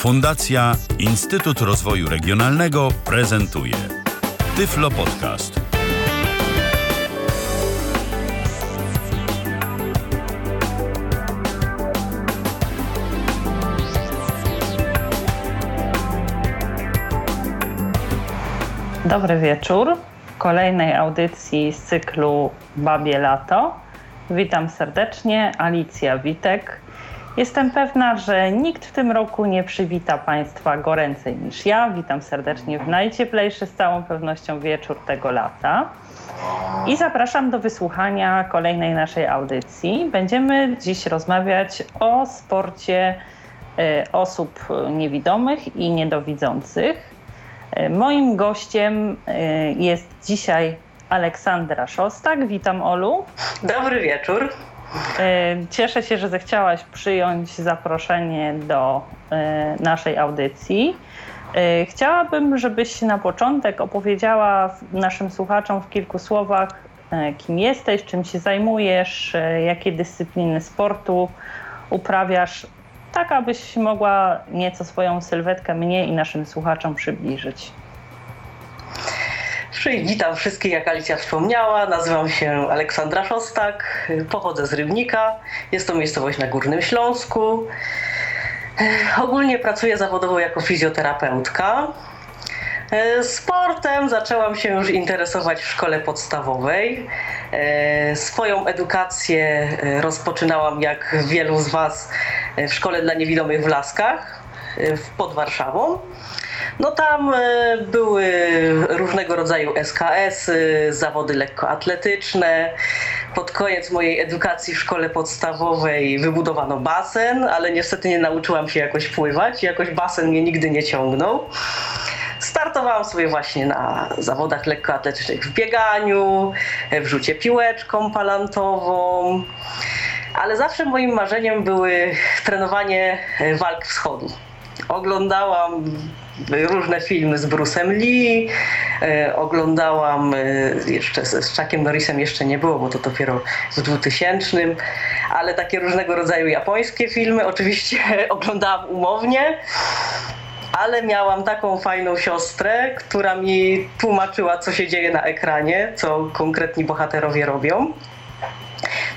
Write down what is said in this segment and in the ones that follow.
Fundacja Instytut Rozwoju Regionalnego prezentuje Tyflo Podcast. Dobry wieczór. W kolejnej audycji z cyklu Babie Lato. Witam serdecznie, Alicja Witek. Jestem pewna, że nikt w tym roku nie przywita Państwa goręcej niż ja. Witam serdecznie w najcieplejszy z całą pewnością wieczór tego lata. I zapraszam do wysłuchania kolejnej naszej audycji. Będziemy dziś rozmawiać o sporcie y, osób niewidomych i niedowidzących. Y, moim gościem y, jest dzisiaj Aleksandra Szostak. Witam Olu. Dobry wieczór. E, cieszę się, że zechciałaś przyjąć zaproszenie do e, naszej audycji. E, chciałabym, żebyś na początek opowiedziała naszym słuchaczom w kilku słowach, kim jesteś, czym się zajmujesz, jakie dyscypliny sportu uprawiasz, tak abyś mogła nieco swoją sylwetkę mnie i naszym słuchaczom przybliżyć. Witam wszystkich, jak Alicja wspomniała. Nazywam się Aleksandra Szostak, pochodzę z Rybnika. Jest to miejscowość na Górnym Śląsku. Ogólnie pracuję zawodowo jako fizjoterapeutka. Sportem zaczęłam się już interesować w szkole podstawowej. Swoją edukację rozpoczynałam, jak wielu z Was, w szkole dla niewidomych w Laskach pod Warszawą. No tam e, były różnego rodzaju SKS, zawody lekkoatletyczne. Pod koniec mojej edukacji w szkole podstawowej wybudowano basen, ale niestety nie nauczyłam się jakoś pływać. Jakoś basen mnie nigdy nie ciągnął. Startowałam sobie właśnie na zawodach lekkoatletycznych w bieganiu, w rzucie piłeczką palantową, ale zawsze moim marzeniem były trenowanie walk wschodu. Oglądałam różne filmy z Bruce'em Lee, e, oglądałam e, jeszcze z, Chuckiem Norrisem jeszcze nie było, bo to dopiero w 2000, ale takie różnego rodzaju japońskie filmy oczywiście oglądałam umownie ale miałam taką fajną siostrę, która mi tłumaczyła, co się dzieje na ekranie, co konkretni bohaterowie robią.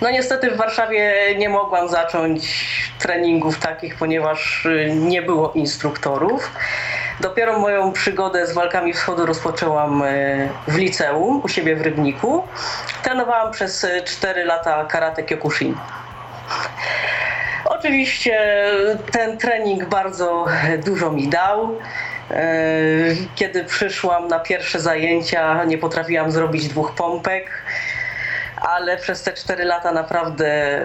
No niestety w Warszawie nie mogłam zacząć treningów takich, ponieważ y, nie było instruktorów. Dopiero moją przygodę z walkami wschodu rozpoczęłam y, w liceum u siebie w Rybniku. Trenowałam przez 4 y, lata karate kyokushin. Oczywiście ten trening bardzo dużo mi dał. Kiedy przyszłam na pierwsze zajęcia, nie potrafiłam zrobić dwóch pompek ale przez te 4 lata naprawdę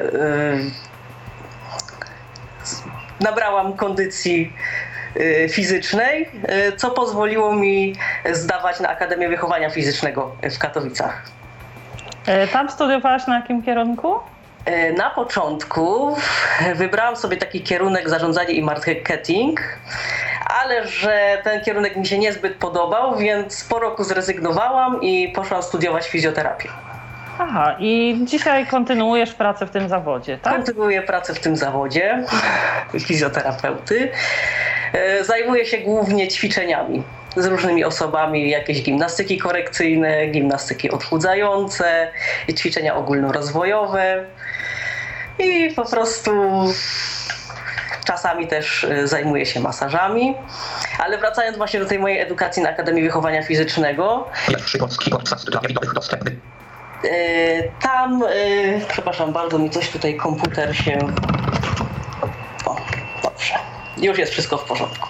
nabrałam kondycji fizycznej, y, co pozwoliło mi zdawać na Akademię Wychowania Fizycznego w Katowicach. E, tam studiowałaś na jakim kierunku? E, na początku wybrałam sobie taki kierunek zarządzanie i marketing, ale że ten kierunek mi się niezbyt podobał, więc po roku zrezygnowałam i poszłam studiować fizjoterapię. Aha, i dzisiaj kontynuujesz pracę w tym zawodzie, tak? Kontynuuję pracę w tym zawodzie fizjoterapeuty. E, zajmuję się głównie ćwiczeniami z różnymi osobami, jakieś gimnastyki korekcyjne, gimnastyki odchudzające, ćwiczenia ogólnorozwojowe i po prostu czasami też e, zajmuję się masażami. Ale wracając właśnie do tej mojej edukacji na Akademii Wychowania Fizycznego. E, tam, e, przepraszam bardzo, mi coś tutaj komputer się. O, dobrze. Już jest wszystko w porządku.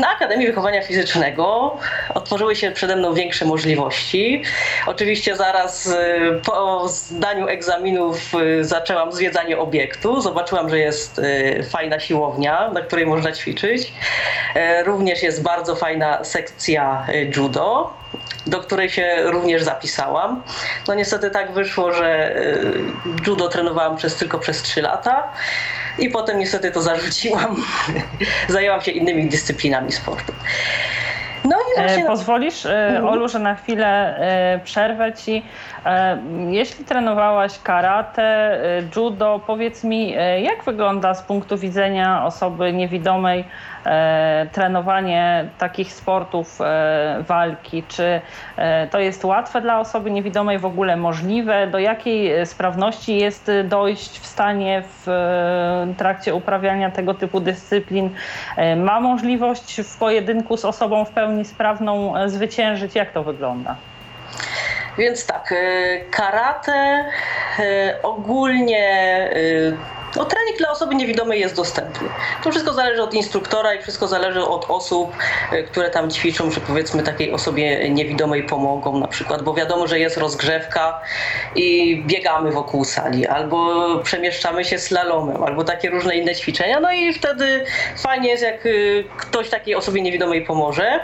Na Akademii Wychowania Fizycznego otworzyły się przede mną większe możliwości. Oczywiście zaraz po zdaniu egzaminów zaczęłam zwiedzanie obiektu. Zobaczyłam, że jest fajna siłownia, na której można ćwiczyć. Również jest bardzo fajna sekcja judo, do której się również zapisałam. No niestety tak wyszło, że judo trenowałam przez, tylko przez 3 lata i potem niestety to zarzuciłam. Zajęłam się innymi dyscyplinami sportu. No E, pozwolisz, e, mhm. Olu, że na chwilę e, przerwę ci. Jeśli trenowałaś karate, judo, powiedz mi, jak wygląda z punktu widzenia osoby niewidomej trenowanie takich sportów walki? Czy to jest łatwe dla osoby niewidomej, w ogóle możliwe? Do jakiej sprawności jest dojść w stanie w trakcie uprawiania tego typu dyscyplin? Ma możliwość w pojedynku z osobą w pełni sprawną e, zwyciężyć? Jak to wygląda? Więc tak, e, karate e, ogólnie no, trening dla osoby niewidomej jest dostępny. To wszystko zależy od instruktora i wszystko zależy od osób, e, które tam ćwiczą, że powiedzmy takiej osobie niewidomej pomogą na przykład, bo wiadomo, że jest rozgrzewka i biegamy wokół sali, albo przemieszczamy się slalomem, albo takie różne inne ćwiczenia, no i wtedy fajnie jest, jak e, ktoś takiej osobie niewidomej pomoże.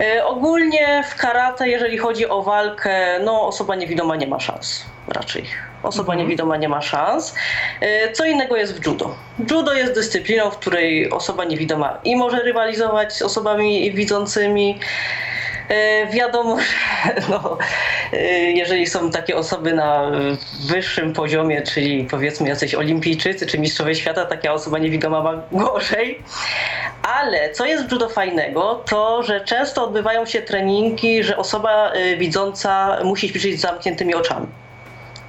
E, ogólnie w karate, jeżeli chodzi o walkę, no osoba niewidoma nie ma szans raczej. Osoba mhm. niewidoma nie ma szans. E, co innego jest w judo. Judo jest dyscypliną, w której osoba niewidoma i może rywalizować z osobami widzącymi. E, wiadomo, że no, e, jeżeli są takie osoby na wyższym poziomie, czyli powiedzmy jacyś olimpijczycy czy mistrzowie świata, taka osoba niewidoma ma gorzej. Ale co jest w judo fajnego, to że często odbywają się treningi, że osoba widząca musi ćwiczyć z zamkniętymi oczami.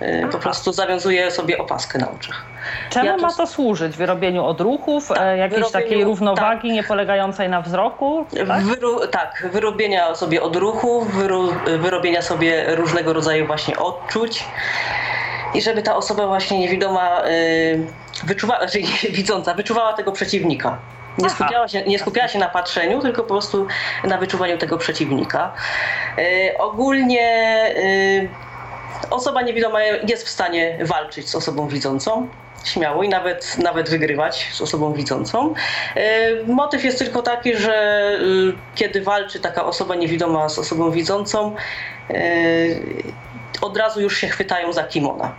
Y, po prostu zawiązuje sobie opaskę na oczach. Czemu ja to... ma to służyć? Wyrobieniu odruchów, tak, e, jakiejś wyrobieniu, takiej równowagi tak. niepolegającej na wzroku? Tak? Wyru, tak, wyrobienia sobie odruchów, wyru, wyrobienia sobie różnego rodzaju właśnie odczuć i żeby ta osoba właśnie niewidoma y, wyczuwała, znaczy widząca, wyczuwała tego przeciwnika. Nie skupiała, się, nie skupiała się na patrzeniu, tylko po prostu na wyczuwaniu tego przeciwnika. Y, ogólnie y, osoba niewidoma jest w stanie walczyć z osobą widzącą śmiało i nawet, nawet wygrywać z osobą widzącą. E, motyw jest tylko taki, że y, kiedy walczy taka osoba niewidoma z osobą widzącą, e, od razu już się chwytają za kimona.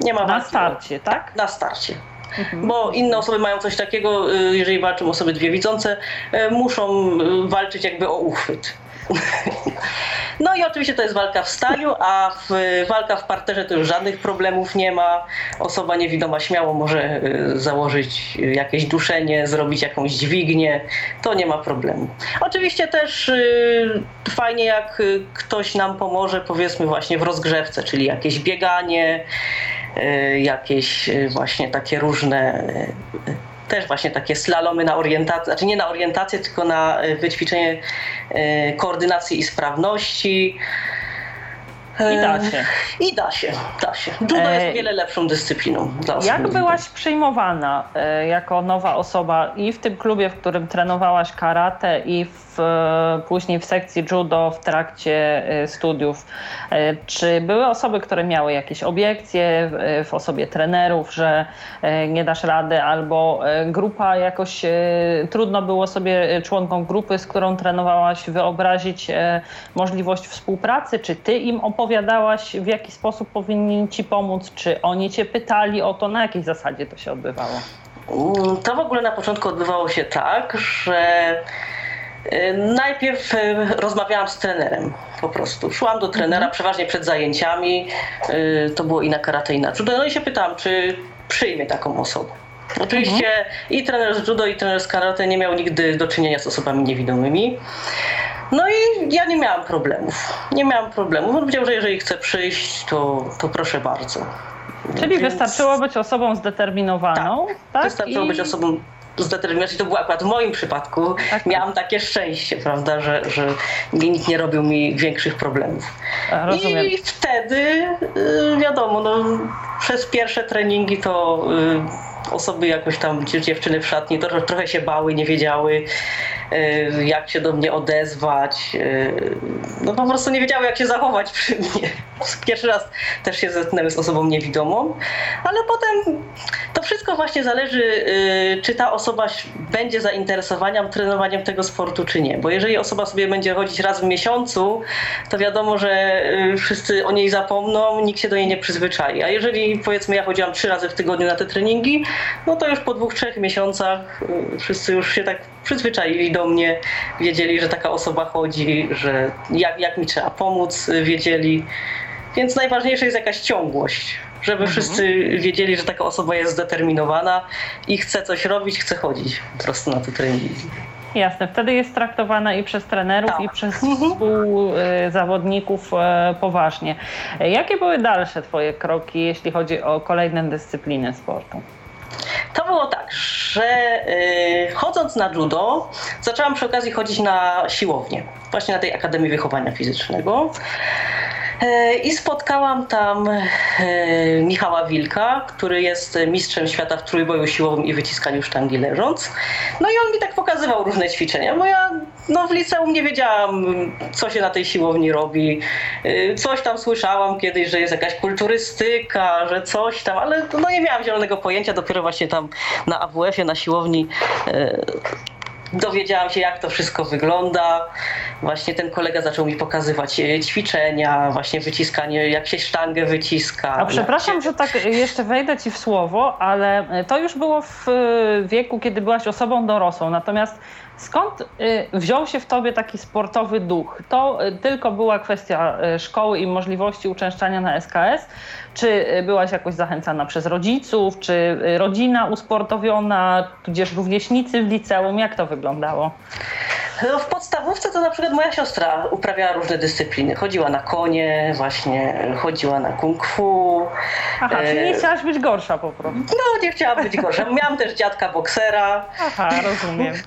Nie ma Na starcie, tak? Na starcie. Mhm. Bo inne osoby mają coś takiego, jeżeli walczą osoby dwie widzące, e, muszą walczyć jakby o uchwyt. No i oczywiście to jest walka w staniu, a w, walka w parterze to już żadnych problemów nie ma. Osoba niewidoma śmiało może y, założyć jakieś duszenie, zrobić jakąś dźwignię. To nie ma problemu. Oczywiście też y, fajnie jak y, ktoś nam pomoże powiedzmy właśnie w rozgrzewce, czyli jakieś bieganie, jakieś właśnie takie różne też właśnie takie slalomy na orientację, znaczy nie na orientację, tylko na e, wyćwiczenie e, koordynacji i sprawności. I da e, się. I da się, da się. Judo jest wiele lepszą dyscypliną. Dla osób Jak byłaś przyjmowana jako nowa osoba i w tym klubie, w którym trenowałaś karate i w później w sekcji judo w trakcie e, studiów. E, czy były osoby, które miały jakieś obiekcje w osobie trenerów, że e, nie dasz rady, albo grupa jakoś trudno było sobie członkom grupy, z którą trenowałaś, wyobrazić możliwość współpracy? Czy ty im opowiadałaś, w jaki sposób powinni ci pomóc? Czy oni cię pytali o to, na jakiej zasadzie to się odbywało? Mm, to w ogóle na początku odbywało się tak, że Y, najpierw y, rozmawiałam z trenerem po prostu. Szłam do trenera mhm. przeważnie przed zajęciami. Y, to było i na karate, i na judo. No i się pytałam, czy przyjmie taką osobę. Oczywiście i trener z judo, i trener z karate nie miał nigdy do czynienia z osobami niewidomymi. No i ja nie miałam problemów. Nie miałam problemów. On powiedział, że jeżeli chce przyjść, to, to proszę bardzo. Czyli Więc... wystarczyło być osobą zdeterminowaną. Tak, tak? wystarczyło I... być osobą zdeterminacji. To było akurat w moim przypadku. Tak. Miałam takie szczęście, prawda, że, że nikt nie robił mi większych problemów. Rozumiem. I wtedy, y, wiadomo, no, przez pierwsze treningi to y, osoby jakoś tam, dziewczyny w szatni trochę, trochę się bały, nie wiedziały y, jak się do mnie odezwać. No po prostu nie wiedziały jak się zachować przy mnie. Pierwszy raz też się zetknęły z osobą niewidomą, ale potem to wszystko właśnie zależy, y, czy ta osoba będzie zainteresowana trenowaniem tego sportu, czy nie. Bo jeżeli osoba sobie będzie chodzić raz w miesiącu, to wiadomo, że y, wszyscy o niej zapomną, nikt się do niej nie przyzwyczai. A jeżeli powiedzmy ja chodziłam trzy razy w tygodniu na te treningi, no to już po dwóch, trzech miesiącach y, wszyscy już się tak przyzwyczaili do mnie, wiedzieli, że taka osoba chodzi, że jak, jak mi trzeba pomóc, y, wiedzieli. Więc najważniejsza jest jakaś ciągłość, żeby mhm. wszyscy wiedzieli, że taka osoba jest zdeterminowana i chce coś robić, chce chodzić po prostu na te treningi. Jasne, wtedy jest traktowana i przez trenerów, tak. i przez mhm. współzawodników e, poważnie. Jakie były dalsze Twoje kroki, jeśli chodzi o kolejne dyscypliny sportu? To było tak, że yy, chodząc na judo, zaczęłam przy okazji chodzić na siłownię, właśnie na tej Akademii Wychowania Fizycznego. E, I spotkałam tam e, Michała Wilka, który jest mistrzem świata w trójboju siłowym i wyciskaniu sztangi leżąc. No i on mi tak pokazywał różne ćwiczenia, bo ja no, w liceum nie wiedziałam, co się na tej siłowni robi. E, coś tam słyszałam kiedyś, że jest jakaś kulturystyka, że coś tam, ale no, nie miałam zielonego pojęcia. Dopiero właśnie tam na AWF-ie, na siłowni dowiedziałam się, jak to wszystko wygląda. Właśnie ten kolega zaczął mi pokazywać e, ćwiczenia, właśnie wyciskanie, jak się sztangę wyciska. A przepraszam, się... że tak jeszcze wejdę ci w słowo, ale to już było w e, wieku, kiedy byłaś osobą dorosłą. Natomiast Skąd y, wziął się w tobie taki sportowy duch? To y, tylko była kwestia y, szkoły i możliwości uczęszczania na SKS? Czy byłaś jakoś zachęcana przez rodziców? Czy rodzina usportowiona, tudzież rówieśnicy w liceum? Jak to wyglądało? No w podstawówce to na przykład moja siostra uprawiała różne dyscypliny. Chodziła na konie, właśnie chodziła na kung fu. Aha, czyli nie chciałaś być gorsza po prostu. No, nie chciałam być gorsza. Miałam też dziadka boksera. Aha, rozumiem.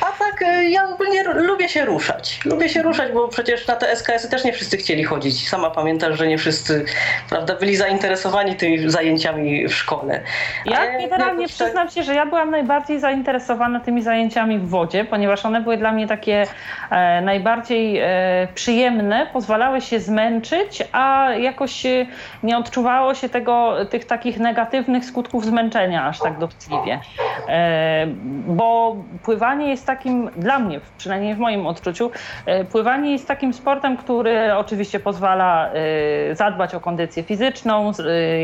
A tak, y, ja ogólnie lubię się ruszać. Lubię się ruszać, bo przecież na te SKS-y też nie wszyscy chcieli chodzić. Sama pamiętasz, że nie wszyscy prawda, byli zainteresowani tymi zajęciami w szkole. Ja generalnie tak- przyznam się, że ja byłam najbardziej zainteresowana tymi zajęciami w wodzie, ponieważ one były dla mnie takie e, najbardziej e, przyjemne, pozwalały się zmęczyć, a jakoś e, nie odczuwało się tego, tych takich negatywnych skutków zmęczenia aż tak dotkliwie. E, bo pływanie jest takim, dla mnie, przynajmniej w moim odczuciu, e, pływanie jest takim sportem, który oczywiście pozwala e, zadbać o kondycję fizyczną,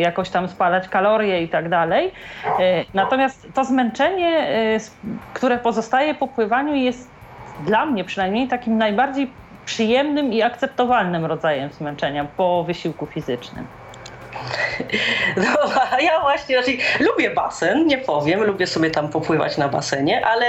jakoś tam spalać kalorie i tak dalej. Natomiast to zmęczenie, które pozostaje po pływaniu jest dla mnie przynajmniej takim najbardziej przyjemnym i akceptowalnym rodzajem zmęczenia po wysiłku fizycznym. No, ja właśnie, znaczy, lubię basen, nie powiem, lubię sobie tam popływać na basenie, ale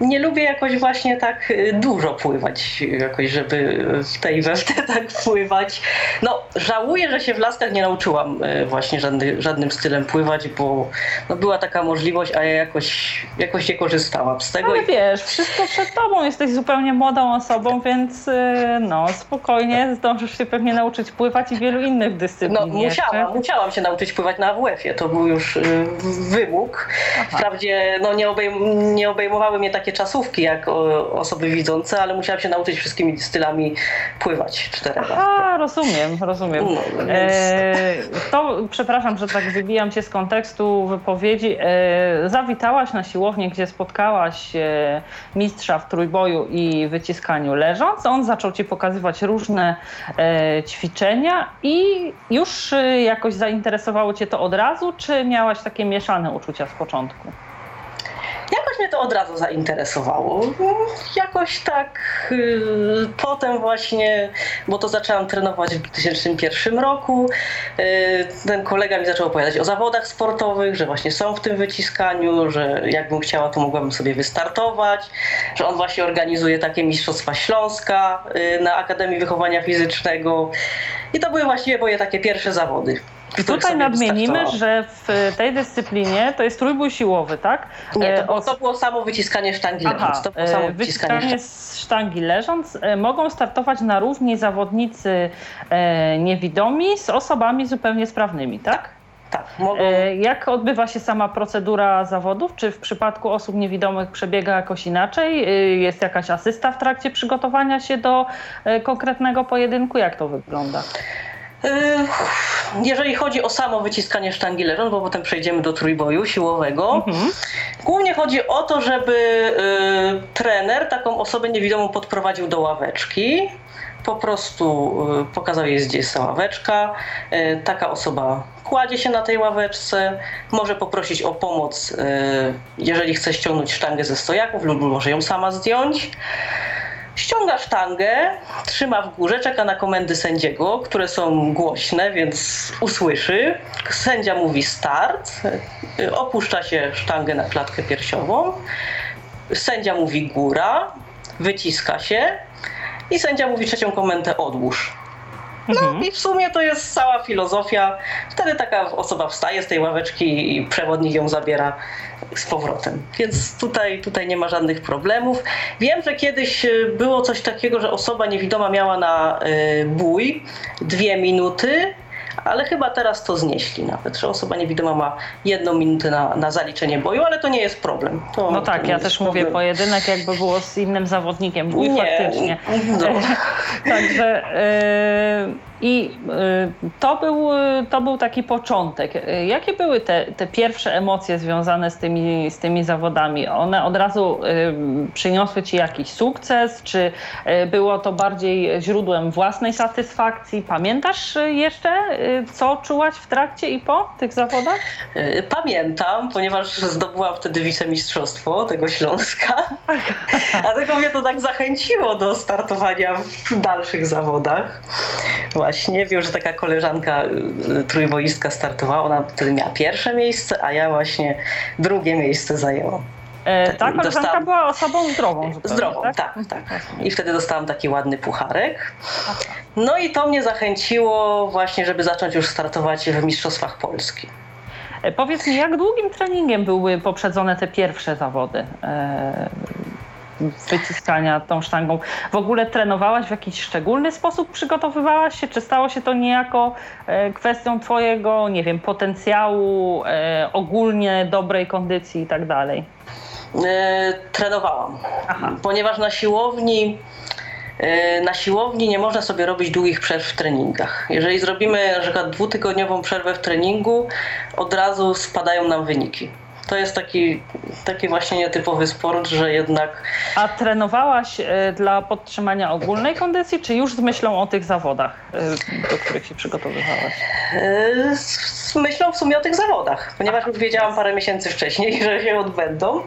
nie lubię jakoś właśnie tak y, dużo pływać, jakoś żeby w tej we w te tak pływać. No, żałuję, że się w laskach nie nauczyłam y, właśnie żadny, żadnym stylem pływać, bo no, była taka możliwość, a ja jakoś, jakoś nie korzystałam z tego. Ale wiesz, wszystko przed tobą, jesteś zupełnie młodą osobą, więc y, no spokojnie zdążysz się pewnie nauczyć pływać i wielu innych dyscyplin. No musiałam, musiałam się nauczyć pływać na AWF-ie, to był już wymóg. Aha. Wprawdzie no, nie, obejm nie obejmowały mnie takie takie czasówki jak osoby widzące, ale musiałam się nauczyć wszystkimi stylami pływać czterema. A, rozumiem, rozumiem. No, więc... e, to, przepraszam, że tak wybijam cię z kontekstu wypowiedzi. E, zawitałaś na siłownię, gdzie spotkałaś e, mistrza w trójboju i wyciskaniu leżąc. On zaczął ci pokazywać różne e, ćwiczenia i już e, jakoś zainteresowało cię to od razu, czy miałaś takie mieszane uczucia z początku? Mnie to od razu zainteresowało. Jakoś tak yy, potem właśnie, bo to zaczęłam trenować w 2001 roku, yy, ten kolega mi zaczął opowiadać o zawodach sportowych, że właśnie są w tym wyciskaniu, że jakbym chciała, to mogłabym sobie wystartować, że on właśnie organizuje takie Mistrzostwa Śląska yy, na Akademii Wychowania Fizycznego. I to były właściwie moje takie pierwsze zawody. I tutaj nadmienimy, że w tej dyscyplinie to jest trójbój siłowy, tak? Nie, to, było, to było samo wyciskanie sztangi Aha, leżąc. To było samo e, wyciskanie, wyciskanie sztangi leżąc. E, mogą startować na równi zawodnicy e, niewidomi z osobami zupełnie sprawnymi, tak? tak. Tak, mogą... Jak odbywa się sama procedura zawodów? Czy w przypadku osób niewidomych przebiega jakoś inaczej? Jest jakaś asysta w trakcie przygotowania się do konkretnego pojedynku? Jak to wygląda? Jeżeli chodzi o samo wyciskanie sztangi leżąc, bo potem przejdziemy do trójboju siłowego, mhm. głównie chodzi o to, żeby y, trener taką osobę niewidomą podprowadził do ławeczki, po prostu y, pokazał jej, gdzie jest ławeczka. Y, taka osoba kładzie się na tej ławeczce, może poprosić o pomoc, jeżeli chce ściągnąć sztangę ze stojaków lub może ją sama zdjąć. Ściąga sztangę, trzyma w górze, czeka na komendy sędziego, które są głośne, więc usłyszy. Sędzia mówi start, opuszcza się sztangę na klatkę piersiową. Sędzia mówi góra, wyciska się i sędzia mówi trzecią komendę odłóż. No mhm. i w sumie to jest cała filozofia. Wtedy taka osoba wstaje z tej ławeczki i przewodnik ją zabiera z powrotem. Więc tutaj, tutaj nie ma żadnych problemów. Wiem, że kiedyś e, było coś takiego, że osoba niewidoma miała na e, bój dwie minuty ale chyba teraz to znieśli nawet, że osoba niewidoma ma jedną minutę na, na zaliczenie boju, ale to nie jest problem. To, no tak, ja też problem. mówię pojedynek, jakby było z innym zawodnikiem, bój nie, faktycznie. No. Także yy, i yy, to, był, to był taki początek. Jakie były te, te pierwsze emocje związane z tymi, z tymi zawodami? One od razu przyniosły ci jakiś sukces, czy było to bardziej źródłem własnej satysfakcji? Pamiętasz jeszcze co czułaś w trakcie i po tych zawodach? Pamiętam, ponieważ zdobyłam wtedy wicemistrzostwo tego Śląska. Dlatego mnie to tak zachęciło do startowania w dalszych zawodach. Właśnie wiem, że taka koleżanka e, trójboistka startowała, ona wtedy miała pierwsze miejsce, a ja właśnie drugie miejsce zajęłam. E, ta koleżanka dostałam... była osobą zdrową. Zupełnie, zdrową, tak? tak, tak. I wtedy dostałam taki ładny pucharek. No i to mnie zachęciło właśnie, żeby zacząć już startować w Mistrzostwach Polski. E, powiedz mi, jak długim treningiem były poprzedzone te pierwsze zawody? E, wyciskania tą sztangą. W ogóle trenowałaś w jakiś szczególny sposób? Przygotowywałaś się? Czy stało się to niejako e, kwestią twojego, nie wiem, potencjału, e, ogólnie dobrej kondycji i tak dalej? E, trenowałam. Aha. Ponieważ na siłowni na siłowni nie można sobie robić długich przerw w treningach. Jeżeli zrobimy na przykład dwutygodniową przerwę w treningu, od razu spadają nam wyniki to jest taki, taki właśnie nietypowy sport, że jednak. A trenowałaś e, dla podtrzymania ogólnej kondycji, czy już z myślą o tych zawodach, do których się przygotowywałaś? Z myślą w sumie o tych zawodach, ponieważ już wiedziałam parę miesięcy wcześniej, że się odbędą.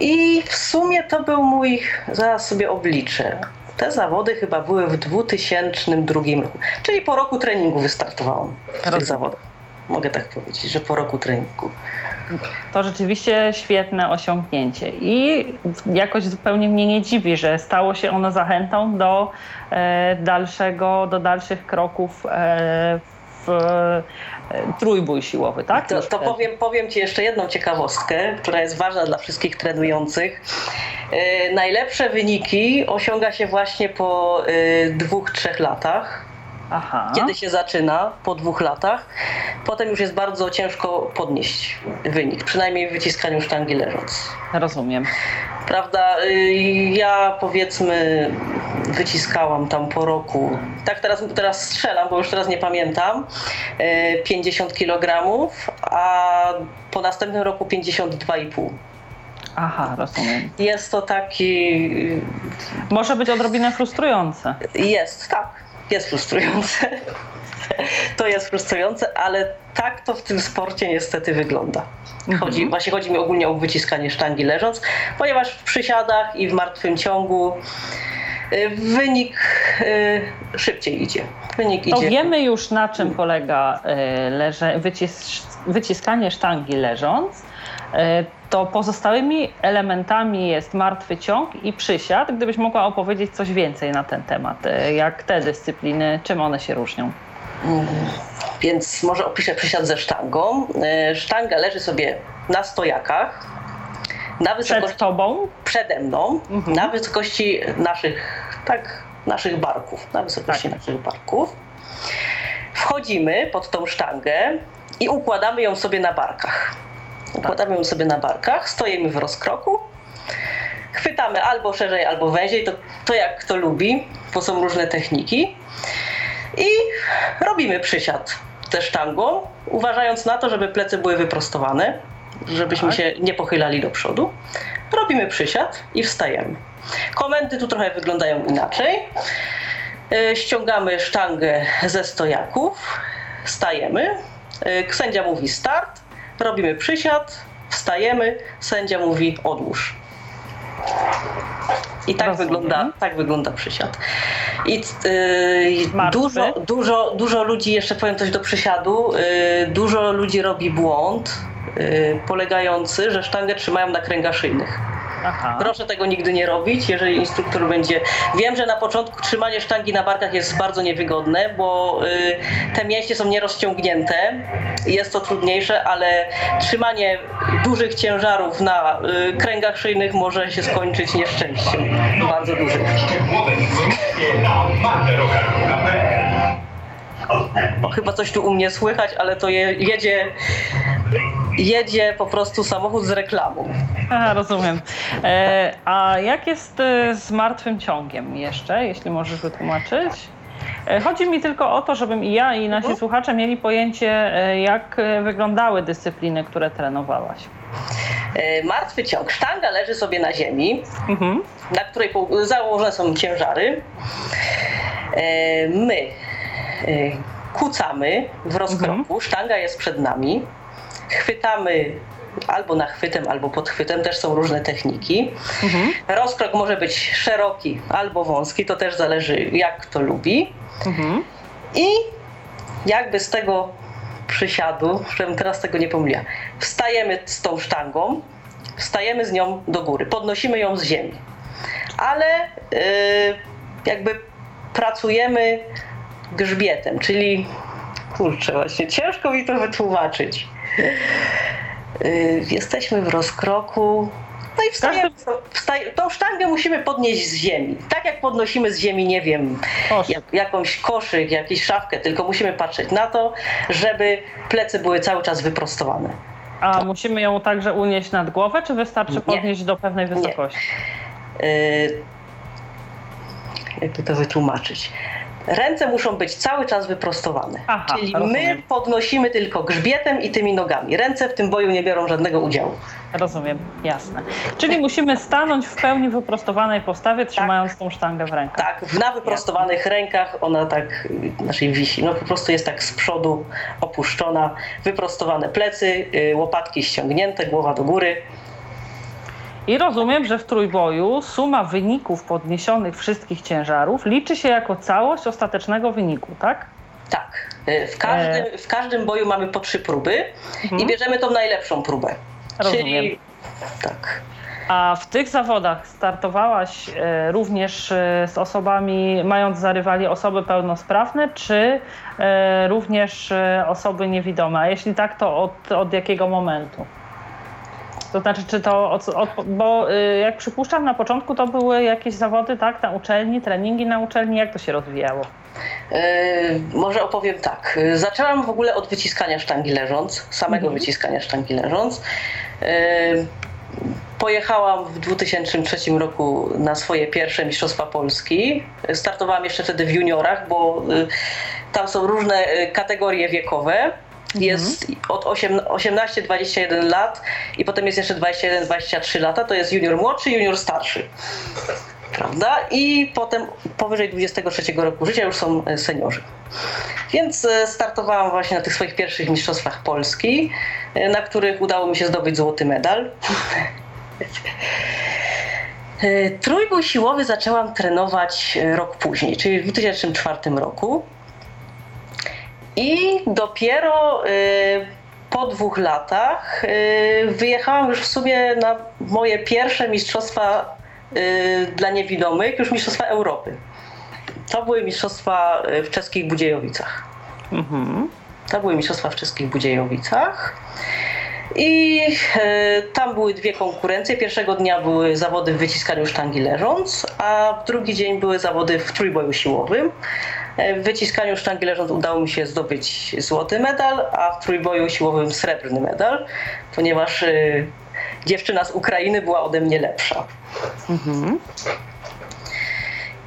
I w sumie to był mój, zaraz sobie obliczę. Te zawody chyba były w 2002 roku, czyli po roku treningu wystartowałam w tych zawodach. Mogę tak powiedzieć, że po roku treningu. To rzeczywiście świetne osiągnięcie i jakoś zupełnie mnie nie dziwi, że stało się ono zachętą do e, dalszego, do dalszych kroków e, w e, trójbój siłowy, tak? To, to powiem, powiem Ci jeszcze jedną ciekawostkę, która jest ważna dla wszystkich trenujących. Najlepsze wyniki osiąga się właśnie po dwóch, trzech latach Aha. kiedy się zaczyna po dwóch latach. Potem już jest bardzo ciężko podnieść wynik, przynajmniej w wyciskaniu sztangi leżąc. Rozumiem. Prawda, y, ja powiedzmy wyciskałam tam po roku, tak teraz, teraz strzelam, bo już teraz nie pamiętam, 50 y, kg, a po następnym roku 52,5. Aha, rozumiem. Jest to taki. Y, Może być odrobinę frustrujące. Jest, tak jest frustrujące. To jest frustrujące, ale tak to w tym sporcie niestety wygląda. Chodzi, mhm. Właśnie chodzi mi ogólnie o wyciskanie sztangi leżąc, ponieważ w przysiadach i w martwym ciągu y, wynik y, szybciej idzie. Wynik to idzie. wiemy już na czym polega y, leże, wycis wyciskanie sztangi leżąc to pozostałymi elementami jest martwy ciąg i przysiad. Gdybyś mogła opowiedzieć coś więcej na ten temat, e, jak te dyscypliny, czym one się różnią? Mm, więc może opiszę przysiad ze sztangą. E, sztanga leży sobie na stojakach. Na wysokości, Przed tobą? Przede mną, mhm. na wysokości naszych, tak, naszych barków. Na wysokości tak. naszych barków. Wchodzimy pod tą sztangę i układamy ją sobie na barkach. Układamy ją sobie na barkach, stoimy w rozkroku, chwytamy albo szerzej, albo węziej, to, to jak kto lubi, bo są różne techniki. I robimy przysiad ze sztangą, uważając na to, żeby plecy były wyprostowane, żebyśmy tak. się nie pochylali do przodu. Robimy przysiad i wstajemy. Komendy tu trochę wyglądają inaczej. E, ściągamy sztangę ze stojaków, stajemy, Y, Sędzia mówi start, robimy przysiad, wstajemy, sędzia mówi odłóż. I tak Rozumiem. wygląda, tak wygląda przysiad. I yy, dużo, dużo, dużo ludzi, jeszcze powiem coś do przysiadu, yy, dużo ludzi robi błąd yy, polegający, że sztangę trzymają na kręgach szyjnych. Aha. Proszę tego nigdy nie robić, jeżeli instruktor będzie. Wiem, że na początku trzymanie sztangi na barkach jest bardzo niewygodne, bo y, te mięśnie są nierozciągnięte. Jest to trudniejsze, ale trzymanie dużych ciężarów na y, kręgach szyjnych może się skończyć nieszczęściem. Bardzo dużym. Bo chyba coś tu u mnie słychać, ale to je, jedzie, jedzie po prostu samochód z reklamą. Aha, rozumiem. E, a jak jest e, z martwym ciągiem jeszcze, jeśli możesz wytłumaczyć? E, Chodzi mi tylko o to, żebym i ja, i nasi Mhm. słuchacze mieli pojęcie, e, jak wyglądały dyscypliny, które trenowałaś. Martwy ciąg. Sztanga leży sobie na ziemi, Mhm. na której założone są ciężary. My kucamy w rozkroku, sztanga jest przed nami, chwytamy albo nachwytem, albo podchwytem, też są różne techniki. Mhm. Rozkrok może być szeroki albo wąski, to też zależy jak kto lubi. Mhm. I jakby z tego przysiadu, żebym teraz tego nie pomyliła, wstajemy z tą sztangą, wstajemy z nią do góry, podnosimy ją z ziemi. Ale yy, jakby pracujemy grzbietem, czyli kurczę właśnie, ciężko mi to wytłumaczyć. Yy, jesteśmy w rozkroku. No i wstajemy, wstaj, tą sztangę musimy podnieść z ziemi. Tak jak podnosimy z ziemi, nie wiem, jak, jakąś koszyk, jakąś szafkę, tylko musimy patrzeć na to, żeby plecy były cały czas wyprostowane. A musimy ją także unieść nad głowę, czy wystarczy Nie. podnieść do pewnej wysokości? Yy, jakby to wytłumaczyć? Ręce muszą być cały czas wyprostowane. Aha, Czyli my rozumiem. podnosimy tylko grzbietem i tymi nogami. Ręce w tym boju nie biorą żadnego udziału. Rozumiem, jasne. Czyli musimy stanąć w pełni wyprostowanej postawie, trzymając tą sztangę w rękach. Tak, na wyprostowanych rękach ona tak naszej wisi. No po prostu jest tak z przodu opuszczona, wyprostowane plecy, y, łopatki ściągnięte, głowa do góry. I rozumiem, że w trójboju suma wyników podniesionych wszystkich ciężarów liczy się jako całość ostatecznego wyniku, tak? Tak. y, W każdym, w każdym boju mamy po trzy próby i bierzemy tą najlepszą próbę. Rozumiem. Czyli tak. A w tych zawodach startowałaś e, również e, z osobami, mając za rywali osoby pełnosprawne, czy e, również e, osoby niewidome? A jeśli tak, to od, od jakiego momentu? To znaczy, czy to, od, od, bo e, jak przypuszczam, na początku to były jakieś zawody, tak, na uczelni, treningi na uczelni, jak to się rozwijało? Yy, może opowiem tak. Zaczęłam w ogóle od wyciskania sztangi leżąc, samego Mhm. wyciskania sztangi leżąc. Yy, Pojechałam w 2003 roku na swoje pierwsze Mistrzostwa Polski. Startowałam jeszcze wtedy w juniorach, bo yy, tam są różne yy, kategorie wiekowe. Jest od 18-21 lat i potem jest jeszcze 21-23 lata, to jest junior młodszy, junior starszy prawda? I potem powyżej 23 roku życia już są e, seniorzy. Więc e, startowałam właśnie na tych swoich pierwszych mistrzostwach Polski, e, na których udało mi się zdobyć złoty medal. Trójbój siłowy zaczęłam trenować rok później, czyli w 2004 roku. I dopiero e, po dwóch latach e, wyjechałam już w sumie na moje pierwsze mistrzostwa e, dla niewidomych, już mistrzostwa Europy. To były mistrzostwa w czeskich Budziejowicach. Mhm. To były mistrzostwa w czeskich Budziejowicach. I tam były dwie konkurencje. Pierwszego dnia były zawody w wyciskaniu sztangi leżąc, a w drugi dzień były zawody w trójboju siłowym. E, W wyciskaniu sztangi leżąc udało mi się zdobyć złoty medal, a w trójboju siłowym srebrny medal, ponieważ e, dziewczyna z Ukrainy była ode mnie lepsza. Mhm.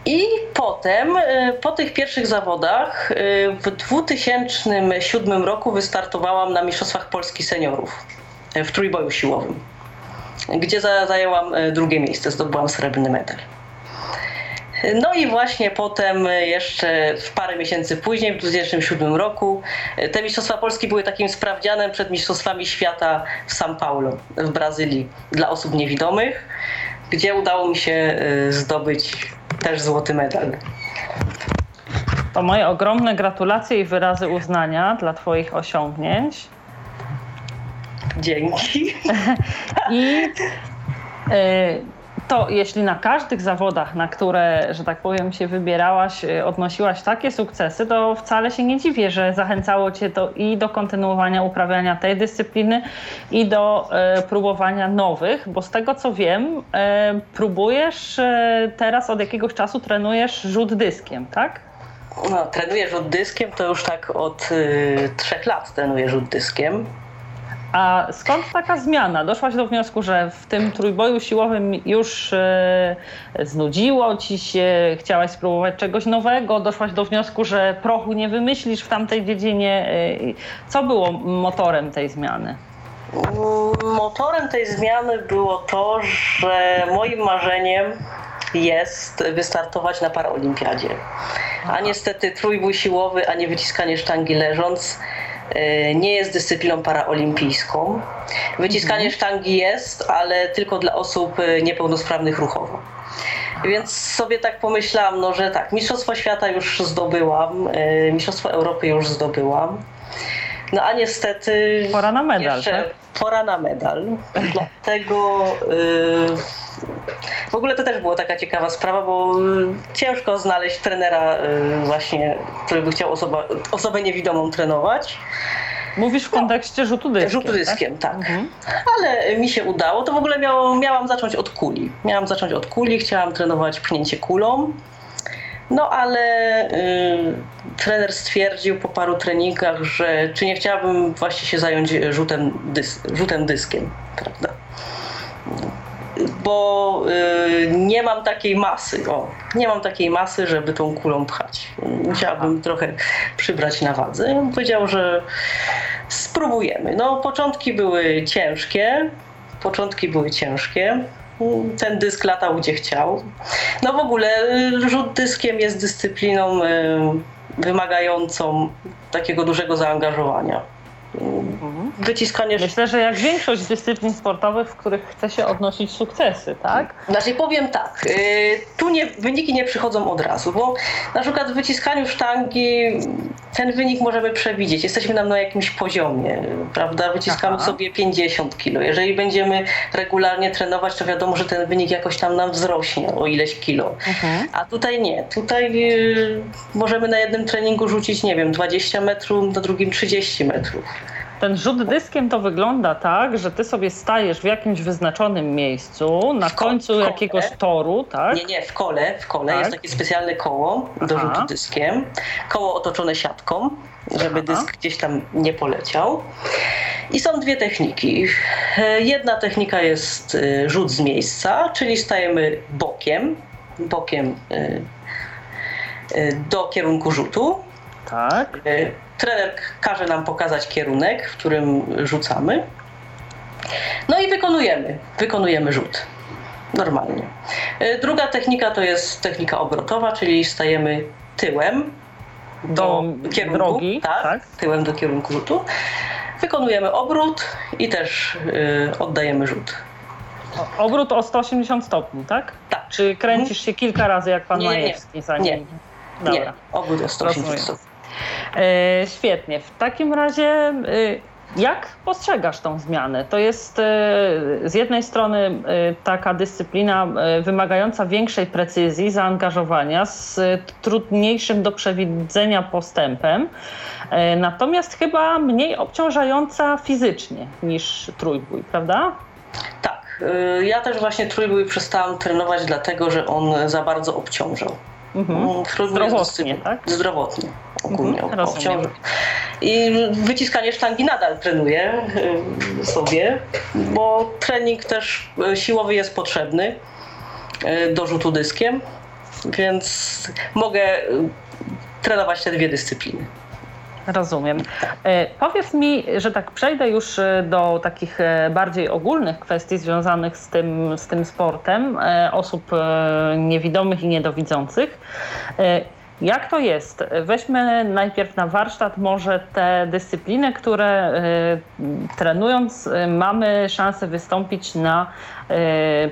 I potem, e, po tych pierwszych zawodach, e, w 2007 roku wystartowałam na Mistrzostwach Polski Seniorów w trójboju siłowym, gdzie za- zajęłam drugie miejsce, zdobyłam srebrny medal. No i właśnie potem jeszcze w parę miesięcy później, w 2007 roku, te Mistrzostwa Polski były takim sprawdzianem przed Mistrzostwami Świata w São Paulo w Brazylii dla osób niewidomych, gdzie udało mi się y, zdobyć też złoty medal. To moje ogromne gratulacje i wyrazy uznania dla Twoich osiągnięć. Dzięki. I y, to jeśli na każdych zawodach, na które, że tak powiem, się wybierałaś, y, odnosiłaś takie sukcesy, to wcale się nie dziwię, że zachęcało cię to i do kontynuowania uprawiania tej dyscypliny, i do y, próbowania nowych, bo z tego co wiem, y, próbujesz teraz od jakiegoś czasu trenujesz rzut dyskiem, tak? No, trenuję rzut dyskiem, to już tak od y, trzech lat trenuję rzut dyskiem. A skąd taka zmiana? Doszłaś do wniosku, że w tym trójboju siłowym już e, znudziło ci się, chciałaś spróbować czegoś nowego, doszłaś do wniosku, że prochu nie wymyślisz w tamtej dziedzinie. E, co było motorem tej zmiany? Motorem tej zmiany było to, że moim marzeniem jest wystartować na paraolimpiadzie. A niestety trójbój siłowy, a nie wyciskanie sztangi leżąc nie jest dyscypliną paraolimpijską. Wyciskanie mhm. sztangi jest, ale tylko dla osób e, niepełnosprawnych ruchowo. Więc sobie tak pomyślałam, no, że tak, Mistrzostwo Świata już zdobyłam, e, Mistrzostwo Europy już zdobyłam. No a niestety. Pora na medal. Jeszcze tak? Pora na medal. Dlatego. Yy, w ogóle to też była taka ciekawa sprawa, bo ciężko znaleźć trenera, yy, właśnie, który by chciał osoba, osobę niewidomą trenować. Mówisz w kontekście rzutu dyskiem. Rzutu dyskiem, tak. tak. Mhm. Ale mi się udało. To w ogóle miało, miałam zacząć od kuli. Miałam zacząć od kuli, chciałam trenować pchnięcie kulą. No ale y, trener stwierdził po paru treningach, że czy nie chciałabym właśnie się zająć rzutem, dys, rzutem dyskiem, prawda? Bo y, nie mam takiej masy, o, nie mam takiej masy, żeby tą kulą pchać. Musiałabym trochę przybrać na wadze. Powiedział, że spróbujemy. No, początki były ciężkie. Początki były ciężkie ten dysk latał gdzie chciał. No w ogóle y, rzut dyskiem jest dyscypliną y, wymagającą takiego dużego zaangażowania. Wyciskanie. Myślę, że jak większość dyscyplin sportowych, w których chce się odnosić sukcesy, tak? Znaczy powiem tak, y, tu nie, wyniki nie przychodzą od razu, bo na przykład w wyciskaniu sztangi ten wynik możemy przewidzieć. Jesteśmy tam na jakimś poziomie, prawda? Wyciskamy Aha. sobie 50 kilo. Jeżeli będziemy regularnie trenować, to wiadomo, że ten wynik jakoś tam nam wzrośnie o ileś kilo. Mhm. A tutaj nie. Tutaj y, możemy na jednym treningu rzucić, nie wiem, 20 metrów, na drugim 30 metrów. Ten rzut dyskiem to wygląda tak, że ty sobie stajesz w jakimś wyznaczonym miejscu, na końcu jakiegoś toru, tak? Nie, nie, w kole, w kole tak. jest takie specjalne koło do Aha. rzutu dyskiem. Koło otoczone siatką, żeby Aha. dysk gdzieś tam nie poleciał. I są dwie techniki. Jedna technika jest y, rzut z miejsca, czyli stajemy bokiem, bokiem y, y, do kierunku rzutu. Tak. Trener każe nam pokazać kierunek, w którym rzucamy. No i wykonujemy, wykonujemy rzut. Normalnie. E, druga technika to jest technika obrotowa, czyli stajemy tyłem do, do kierunku, drogi, tak, tak, tyłem do kierunku rzutu. Wykonujemy obrót i też y, oddajemy rzut. obrót o 180 stopni, tak? Tak. Czy kręcisz się kilka razy jak pan nie, Majewski? Nie, nie. Dobra. nie. obrót o 180 stopni. E, świetnie. W takim razie e, jak postrzegasz tą zmianę? To jest e, z jednej strony taka dyscyplina wymagająca większej precyzji, zaangażowania, z trudniejszym do przewidzenia postępem, natomiast chyba mniej obciążająca fizycznie niż trójbój, prawda? Tak. Ja też właśnie trójbój przestałam trenować, dlatego że on za bardzo obciążał. Mhm. Mm, zdrowotnie, tak? Zdrowotnie, ogólnie mhm. I wyciskanie sztangi nadal trenuję y, sobie, bo trening też y, siłowy jest potrzebny y, do rzutu dyskiem, więc mogę trenować te dwie dyscypliny. Rozumiem. E, powiedz mi, że tak przejdę już e, do takich e, bardziej ogólnych kwestii związanych z tym, z tym sportem osób niewidomych i niedowidzących. Jak to jest? Weźmy najpierw na warsztat może te dyscypliny, które trenując mamy szansę wystąpić na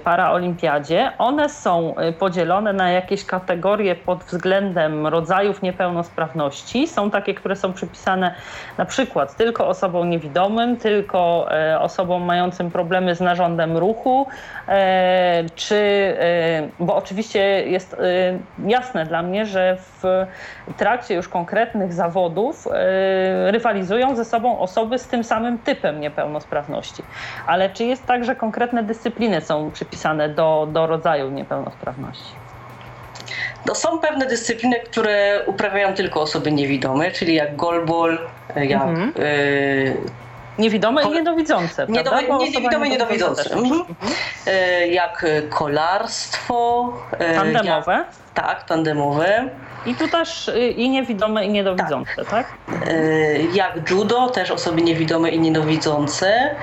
paraolimpiadzie. One są y, podzielone na jakieś kategorie pod względem rodzajów niepełnosprawności. Są takie, które są przypisane na przykład tylko osobom niewidomym, tylko y, osobom mającym problemy z narządem ruchu, czy, bo oczywiście jest jasne dla mnie, że w trakcie już konkretnych zawodów rywalizują ze sobą osoby z tym samym typem niepełnosprawności. Ale czy jest tak, że konkretne dyscypliny dyscypliny są przypisane do, do rodzaju niepełnosprawności? No, są pewne dyscypliny, które uprawiają tylko osoby niewidome, czyli jak golbol, jak mhm. y Niewidome i niedowidzące. Niedowi niewidome i niedowidzące. Mhm. mhm. Y jak kolarstwo. Y tandemowe. Jak, tak, tandemowe. I tu też y, i niewidome i niedowidzące, tak? tak? Jak judo, też osoby niewidome i niedowidzące.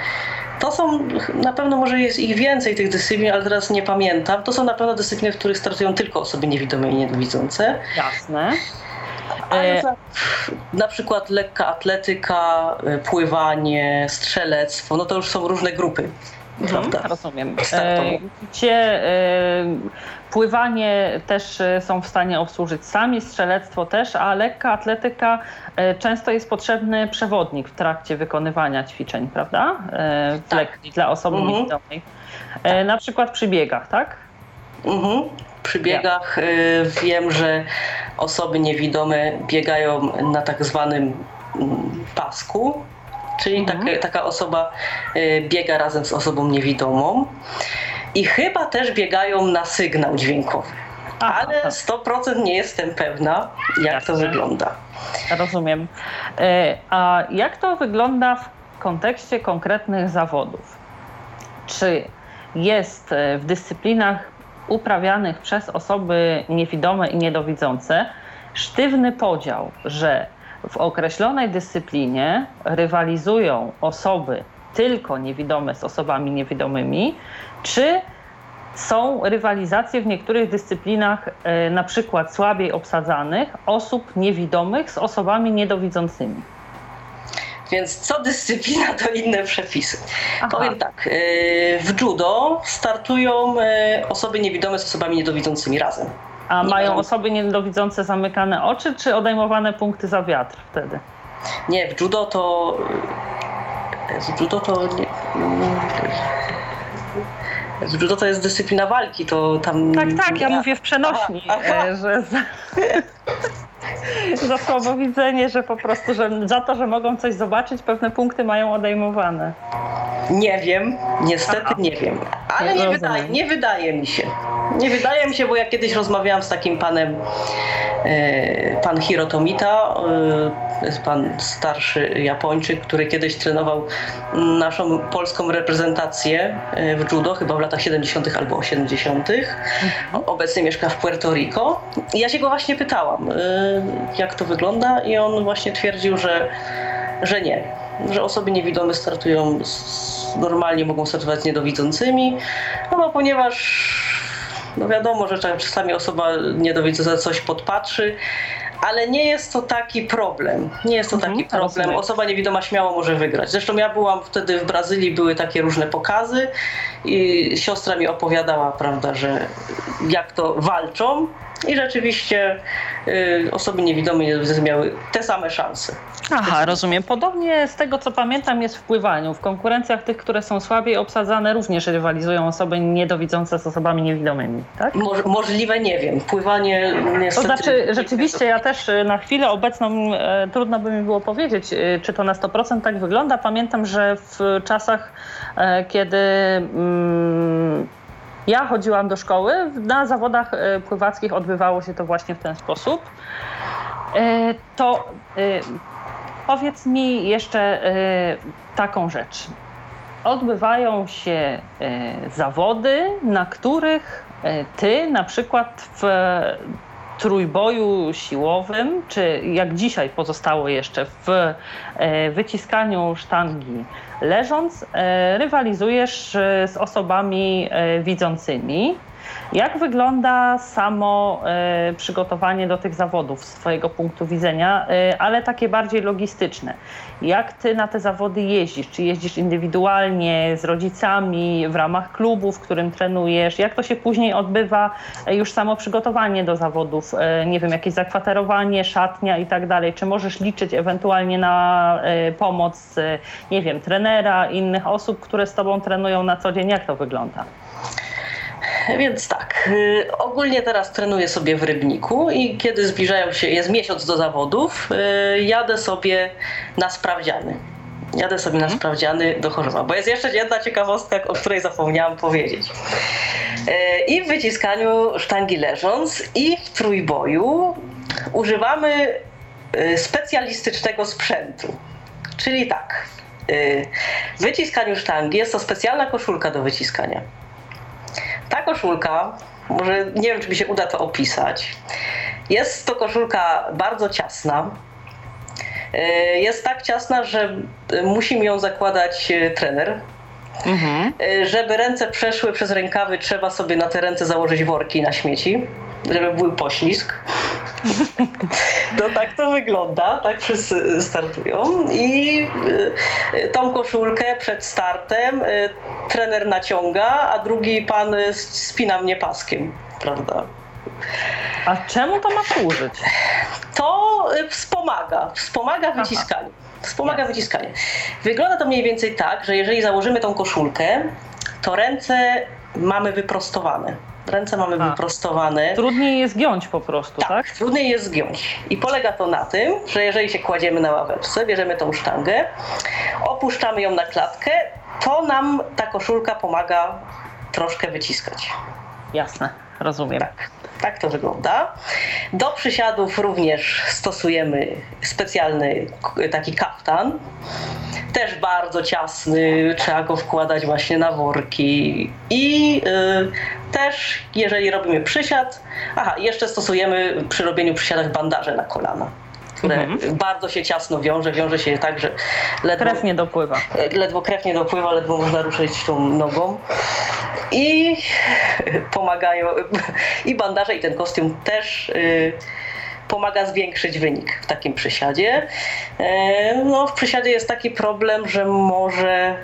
To są, na pewno może jest ich więcej tych dyscyplin, ale teraz nie pamiętam. To są na pewno dyscypliny, w których startują tylko osoby niewidome i niedowidzące. Jasne. Ale e... na przykład lekka atletyka, e, pływanie, strzelectwo, no to już są różne grupy. Mhm? Rozumiem. E, gdzie e, pływanie też e, są w stanie obsłużyć sami, strzelectwo też, a lekka atletyka często jest potrzebny przewodnik w trakcie wykonywania ćwiczeń, prawda? W tak. lekki dla osoby mhm. niewidomej. Tak. Na przykład przy biegach, tak? Mhm. Przy biegach ja. wiem, że osoby niewidome biegają na tak zwanym mm, pasku, czyli mhm. taka, taka osoba biega razem z osobą niewidomą i chyba też biegają na sygnał dźwiękowy. Ale 100% nie jestem pewna, jak Jasne. to wygląda. Rozumiem. Y, a jak to wygląda w kontekście konkretnych zawodów? Czy jest y, w dyscyplinach uprawianych przez osoby niewidome i niedowidzące sztywny podział, że w określonej dyscyplinie rywalizują osoby tylko niewidome z osobami niewidomymi, czy są rywalizacje w niektórych dyscyplinach, e, na przykład słabiej obsadzanych, osób niewidomych z osobami niedowidzącymi. Więc co dyscyplina, to inne przepisy. Aha. Powiem tak, e, w judo startują e, osoby niewidome z osobami niedowidzącymi razem. A nie mają osoby niedowidzące zamykane oczy, czy odejmowane punkty za wiatr wtedy? Nie, w judo to... W judo to... Nie, judo to jest dyscyplina walki, to tam... Tak, tak, ja mówię w przenośni, aha, aha. E, że... Za... słabowidzenie, że po prostu, że za to, że mogą coś zobaczyć, pewne punkty mają odejmowane. Nie wiem, niestety Aha. nie wiem, ale nie wydaje, nie wydaje mi się. Nie wydaje mi się, bo ja kiedyś rozmawiałam z takim panem, e, pan Hirotomita, e, jest pan starszy Japończyk, który kiedyś trenował naszą polską reprezentację e, w judo, chyba w latach 70. albo 80. Mhm. Obecnie mieszka w Puerto Rico. I ja się go właśnie pytałam, jak to wygląda i on właśnie twierdził, że, że nie, że osoby niewidome startują z, normalnie mogą startować z niedowidzącymi, no bo ponieważ no wiadomo, że czasami osoba niedowidząca coś podpatrzy, ale nie jest to taki problem. Nie jest to taki mhm, problem. Osoba niewidoma śmiało może wygrać. Zresztą ja byłam wtedy w Brazylii, były takie różne pokazy i siostra mi opowiadała, prawda, że jak to walczą i rzeczywiście y, osoby niewidome miały te same szanse. Aha, rozumiem. Podobnie z tego co pamiętam jest w pływaniu. W konkurencjach tych, które są słabiej obsadzane również rywalizują osoby niedowidzące z osobami niewidomymi, tak? Mo możliwe nie wiem. Pływanie niestety... To znaczy rzeczywiście ja też y, na chwilę obecną e, trudno by mi było powiedzieć, e, czy to na 100% tak wygląda. Pamiętam, że w czasach, e, kiedy mm, ja chodziłam do szkoły, na zawodach e, pływackich odbywało się to właśnie w ten sposób. E, to e, powiedz mi jeszcze taką rzecz. Odbywają się zawody, na których ty na przykład w trójboju siłowym, czy jak dzisiaj pozostało jeszcze w e, wyciskaniu sztangi leżąc, e, rywalizujesz e, z osobami widzącymi. Jak wygląda samo e, przygotowanie do tych zawodów z Twojego punktu widzenia, e, ale takie bardziej logistyczne? Jak Ty na te zawody jeździsz? Czy jeździsz indywidualnie z rodzicami, w ramach klubu, w którym trenujesz? Jak to się później odbywa, e, już samo przygotowanie do zawodów? Nie wiem, jakieś zakwaterowanie, szatnia i tak dalej. Czy możesz liczyć ewentualnie na pomoc, nie wiem, trenera, innych osób, które z Tobą trenują na co dzień? Jak to wygląda? Więc tak, y, ogólnie teraz trenuję sobie w Rybniku i kiedy zbliżają się, jest miesiąc do zawodów, y, jadę sobie na sprawdziany. Jadę sobie na mhm. sprawdziany do Chorzowa, bo jest jeszcze jedna ciekawostka, o której zapomniałam powiedzieć. Y, I w wyciskaniu sztangi leżąc i w trójboju używamy specjalistycznego sprzętu. Czyli tak, w wyciskaniu sztangi jest to specjalna koszulka do wyciskania ta koszulka, może nie wiem, czy mi się uda to opisać. Jest to koszulka bardzo ciasna. E, jest tak ciasna, że musi ją zakładać e, trener. Mhm. Żeby ręce przeszły przez rękawy, trzeba sobie na te ręce założyć worki na śmieci, żeby był poślizg. No tak to wygląda, tak wszyscy startują i y, tą koszulkę przed startem y, trener naciąga, a drugi pan spina mnie paskiem, prawda? A czemu to ma służyć? To y, wspomaga, wspomaga wyciskanie. Wspomaga yes. wyciskanie. Wygląda to mniej więcej tak, że jeżeli założymy tą koszulkę, to ręce mamy wyprostowane Ręce mamy A. wyprostowane. Trudniej jest giąć po prostu, tak, tak? Trudniej jest giąć. I polega to na tym, że jeżeli się kładziemy na ławeczce, bierzemy tą sztangę, opuszczamy ją na klatkę, to nam ta koszulka pomaga troszkę wyciskać. Jasne, rozumiem. Tak. Tak to wygląda. Do przysiadów również stosujemy specjalny taki kaftan. Też bardzo ciasny, trzeba go wkładać właśnie na worki. I yy, też, jeżeli robimy przysiad, aha, jeszcze stosujemy przy robieniu przysiadach bandaże na kolana które mhm. bardzo się ciasno wiąże, wiąże się tak, że ledwo, krew nie dopływa. Ledwo krew nie dopływa, ledwo można ruszyć tą nogą. I pomagają, i bandaże, i ten kostium też y, pomaga zwiększyć wynik w takim przysiadzie. Y, no, w przysiadzie jest taki problem, że może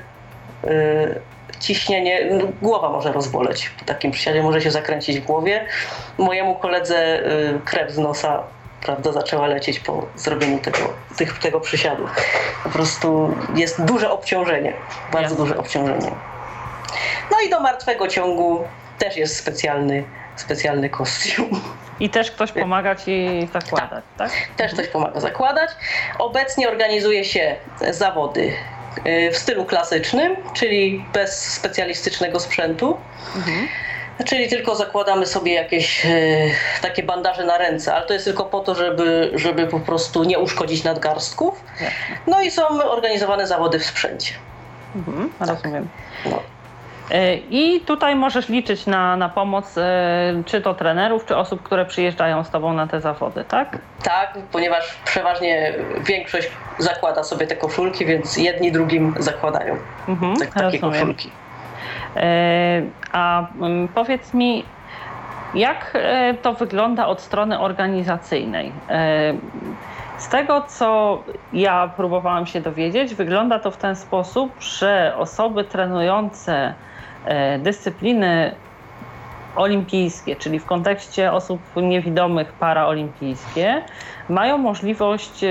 y, ciśnienie, no, głowa może rozboleć po takim przysiadzie, może się zakręcić w głowie. Mojemu koledze krew z nosa prawda, zaczęła lecieć po zrobieniu tego, tych, tego przysiadu. Po prostu jest duże obciążenie, bardzo Jasne. duże obciążenie. No i do martwego ciągu też jest specjalny, specjalny kostium. I też ktoś pomaga ci zakładać, tak? tak? Też ktoś pomaga zakładać. Obecnie organizuje się zawody y, w stylu klasycznym, czyli bez specjalistycznego sprzętu. Mhm. Czyli tylko zakładamy sobie jakieś e, takie bandaże na ręce, ale to jest tylko po to, żeby, żeby po prostu nie uszkodzić nadgarstków. No i są organizowane zawody w sprzęcie. Mhm, tak. rozumiem. No. E, I tutaj możesz liczyć na, na pomoc e, czy to trenerów, czy osób, które przyjeżdżają z Tobą na te zawody, tak? Tak, ponieważ przeważnie większość zakłada sobie te koszulki, więc jedni drugim zakładają mhm, tak, takie rozumiem. koszulki. E, a mm, powiedz mi, jak e, to wygląda od strony organizacyjnej? E, z tego, co ja próbowałam się dowiedzieć, wygląda to w ten sposób, że osoby trenujące dyscypliny olimpijskie, czyli w kontekście osób niewidomych paraolimpijskie, mają możliwość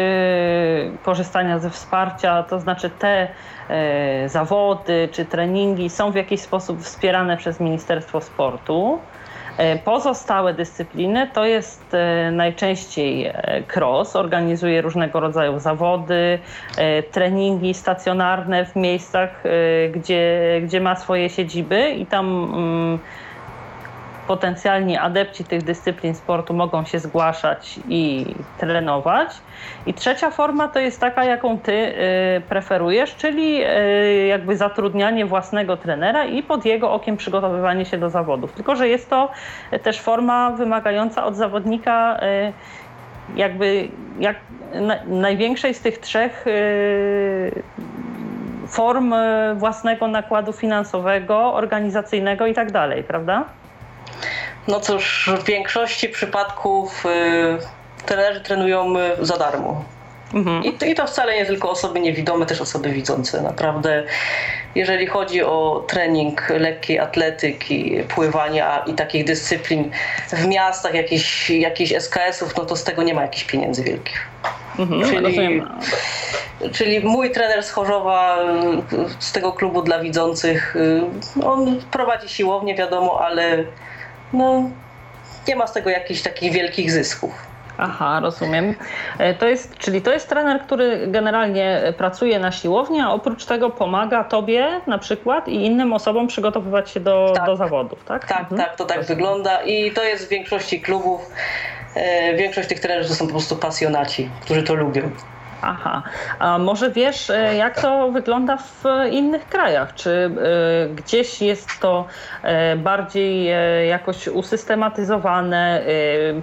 korzystania ze wsparcia, to znaczy te E, zawody czy treningi są w jakiś sposób wspierane przez Ministerstwo Sportu. E, pozostałe dyscypliny to jest e, najczęściej cross, organizuje różnego rodzaju zawody, treningi stacjonarne w miejscach, gdzie, gdzie ma swoje siedziby i tam mm, potencjalni adepci tych dyscyplin sportu mogą się zgłaszać i trenować. I trzecia forma to jest taka, jaką ty y, preferujesz, czyli y, jakby zatrudnianie własnego trenera i pod jego okiem przygotowywanie się do zawodów. Tylko, że jest to też forma wymagająca od zawodnika y, jakby jak największej z tych trzech form własnego nakładu finansowego, organizacyjnego i tak dalej, prawda? No cóż, w większości przypadków y, trenerzy trenują y, za darmo. Mhm. I, to, I to wcale nie tylko osoby niewidome, też osoby widzące. Naprawdę, jeżeli chodzi o trening lekkiej atletyki, pływania i takich dyscyplin w miastach, jakichś, jakichś SKS-ów, no to z tego nie ma jakichś pieniędzy wielkich. Mhm, czyli, czyli mój trener z Chorzowa, z tego klubu dla widzących, y, on prowadzi siłownię, wiadomo, ale no, nie ma z tego jakichś takich wielkich zysków. Aha, rozumiem. E, to jest, czyli to jest trener, który generalnie pracuje na siłowni, a oprócz tego pomaga tobie na przykład i innym osobom przygotowywać się do, tak. do zawodów, tak? Tak, mhm. tak, to tak rozumiem. wygląda i to jest w większości klubów. E, większość tych trenerów to są po prostu pasjonaci, którzy to lubią. Aha, a może wiesz, e, jak to wygląda w innych krajach? Czy e, gdzieś jest to e, bardziej jakoś usystematyzowane?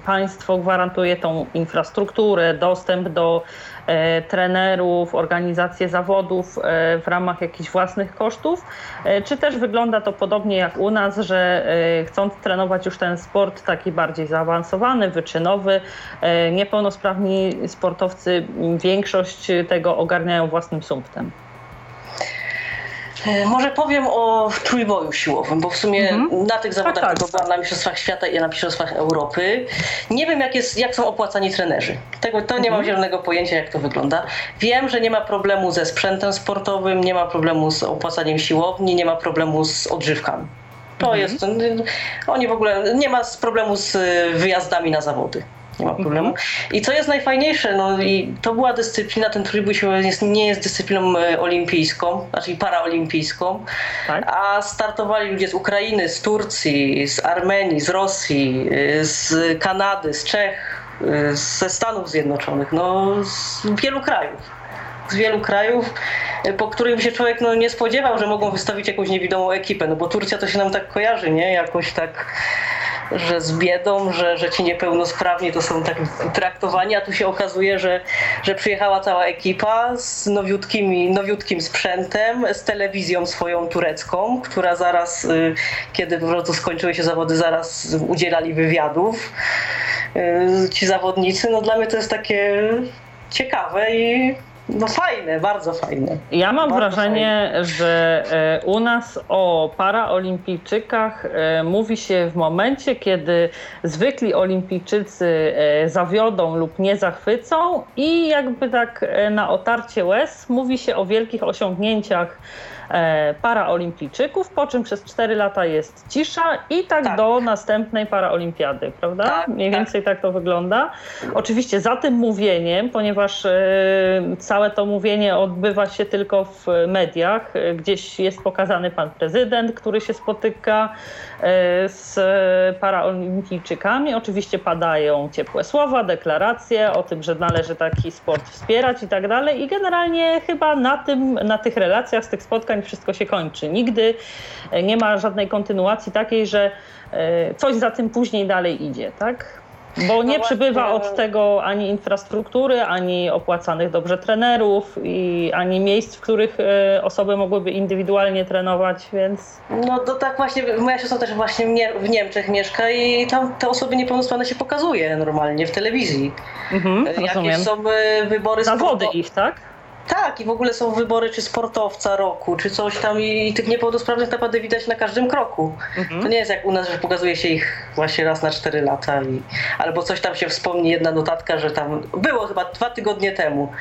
Państwo gwarantuje tą infrastrukturę, dostęp do trenerów, organizację zawodów e, w ramach jakichś własnych kosztów, e, czy też wygląda to podobnie jak u nas, że chcąc trenować już ten sport taki bardziej zaawansowany, wyczynowy, niepełnosprawni sportowcy większość tego ogarniają własnym sumptem? E, może powiem o trójboju siłowym, bo w sumie mhm. na tych zawodach tak, tak. byłam na Mistrzostwach Świata i na Mistrzostwach Europy. Nie wiem, jak, jest, jak są opłacani trenerzy. Tego, to nie mam mhm. zielonego pojęcia, jak to wygląda. Wiem, że nie ma problemu ze sprzętem sportowym, nie ma problemu z opłacaniem siłowni, nie ma problemu z odżywkami. To mhm. jest. Oni w ogóle nie ma problemu z wyjazdami na zawody nie ma problemu. I co jest najfajniejsze, no i to była dyscyplina, ten trójbój siłowy nie jest dyscypliną e, olimpijską, znaczy paraolimpijską, tak? a startowali ludzie z Ukrainy, z Turcji, z Armenii, z Rosji, e, z Kanady, z Czech, e, ze Stanów Zjednoczonych, no z wielu krajów z wielu krajów, po których się człowiek no, nie spodziewał, że mogą wystawić jakąś niewidomą ekipę, no bo Turcja to się nam tak kojarzy, nie? Jakoś tak że z biedą, że, że ci niepełnosprawni to są tak traktowani, a tu się okazuje, że, że przyjechała cała ekipa z nowiutkimi, nowiutkim sprzętem, z telewizją swoją turecką, która zaraz, y, kiedy po prostu skończyły się zawody, zaraz udzielali wywiadów. Y, ci zawodnicy, no dla mnie to jest takie ciekawe i no fajne, bardzo fajne. Ja mam bardzo wrażenie, fajne. że e, u nas o paraolimpijczykach e, mówi się w momencie, kiedy zwykli olimpijczycy e, zawiodą lub nie zachwycą i jakby tak na otarcie łez mówi się o wielkich osiągnięciach paraolimpijczyków, po czym przez 4 lata jest cisza i tak, tak. do następnej paraolimpiady, prawda? Tak, Mniej tak. więcej tak. tak to wygląda. Oczywiście za tym mówieniem, ponieważ e, całe to mówienie odbywa się tylko w mediach, e, gdzieś jest pokazany pan prezydent, który się spotyka z paraolimpijczykami. Oczywiście padają ciepłe słowa, deklaracje o tym, że należy taki sport wspierać i tak dalej. I generalnie chyba na tym, na tych relacjach z tych spotkań wszystko się kończy. Nigdy e, nie ma żadnej kontynuacji takiej, że e, coś za tym później dalej idzie, tak? Bo nie no przybywa od tego ani infrastruktury, ani opłacanych dobrze trenerów, i ani miejsc, w których e, osoby mogłyby indywidualnie trenować, więc. No to tak właśnie, moja siostra też właśnie w Niemczech mieszka i tam te osoby niepełnosprawne się pokazuje normalnie w telewizji. Mhm, Jakie są wybory Zawody ich, tak? Tak, i w ogóle są wybory czy sportowca roku, czy coś tam i, i tych niepełnosprawnych naprawdę widać na każdym kroku. Mhm. To nie jest jak u nas, że pokazuje się ich właśnie raz na 4 lata i, albo coś tam się wspomni, jedna notatka, że tam było chyba dwa tygodnie temu,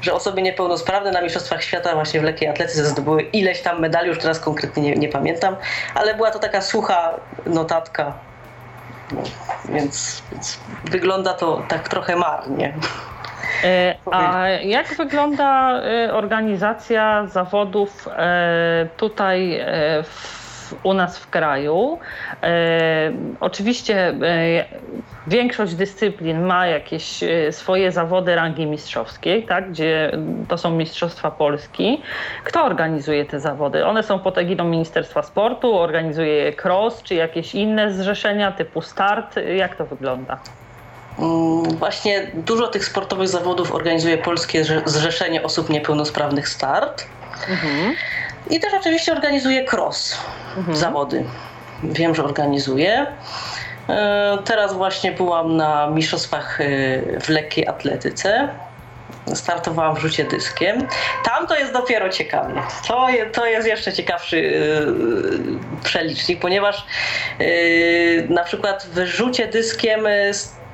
że osoby niepełnosprawne na Mistrzostwach Świata właśnie w lekkiej atletyce zdobyły ileś tam medali, już teraz konkretnie nie, nie pamiętam, ale była to taka sucha notatka, no, więc, więc wygląda to tak trochę marnie. E, a jak wygląda e, organizacja zawodów e, tutaj w u nas w kraju. Oczywiście większość dyscyplin ma jakieś swoje zawody rangi mistrzowskiej, tak, gdzie to są Mistrzostwa Polski. Kto organizuje te zawody? One są pod egidą Ministerstwa Sportu, organizuje je CROSS czy jakieś inne zrzeszenia typu START? Jak to wygląda? Mm, właśnie dużo tych sportowych zawodów organizuje Polskie Zrzeszenie Osób Niepełnosprawnych Start. Mhm. I też oczywiście organizuje cross mhm. zawody. Wiem, że organizuje. E, teraz właśnie byłam na mistrzostwach e, w lekkiej atletyce. Startowałam w rzucie dyskiem. Tam to jest dopiero ciekawie. To, to jest jeszcze ciekawszy e, przelicznik, ponieważ na przykład w rzucie dyskiem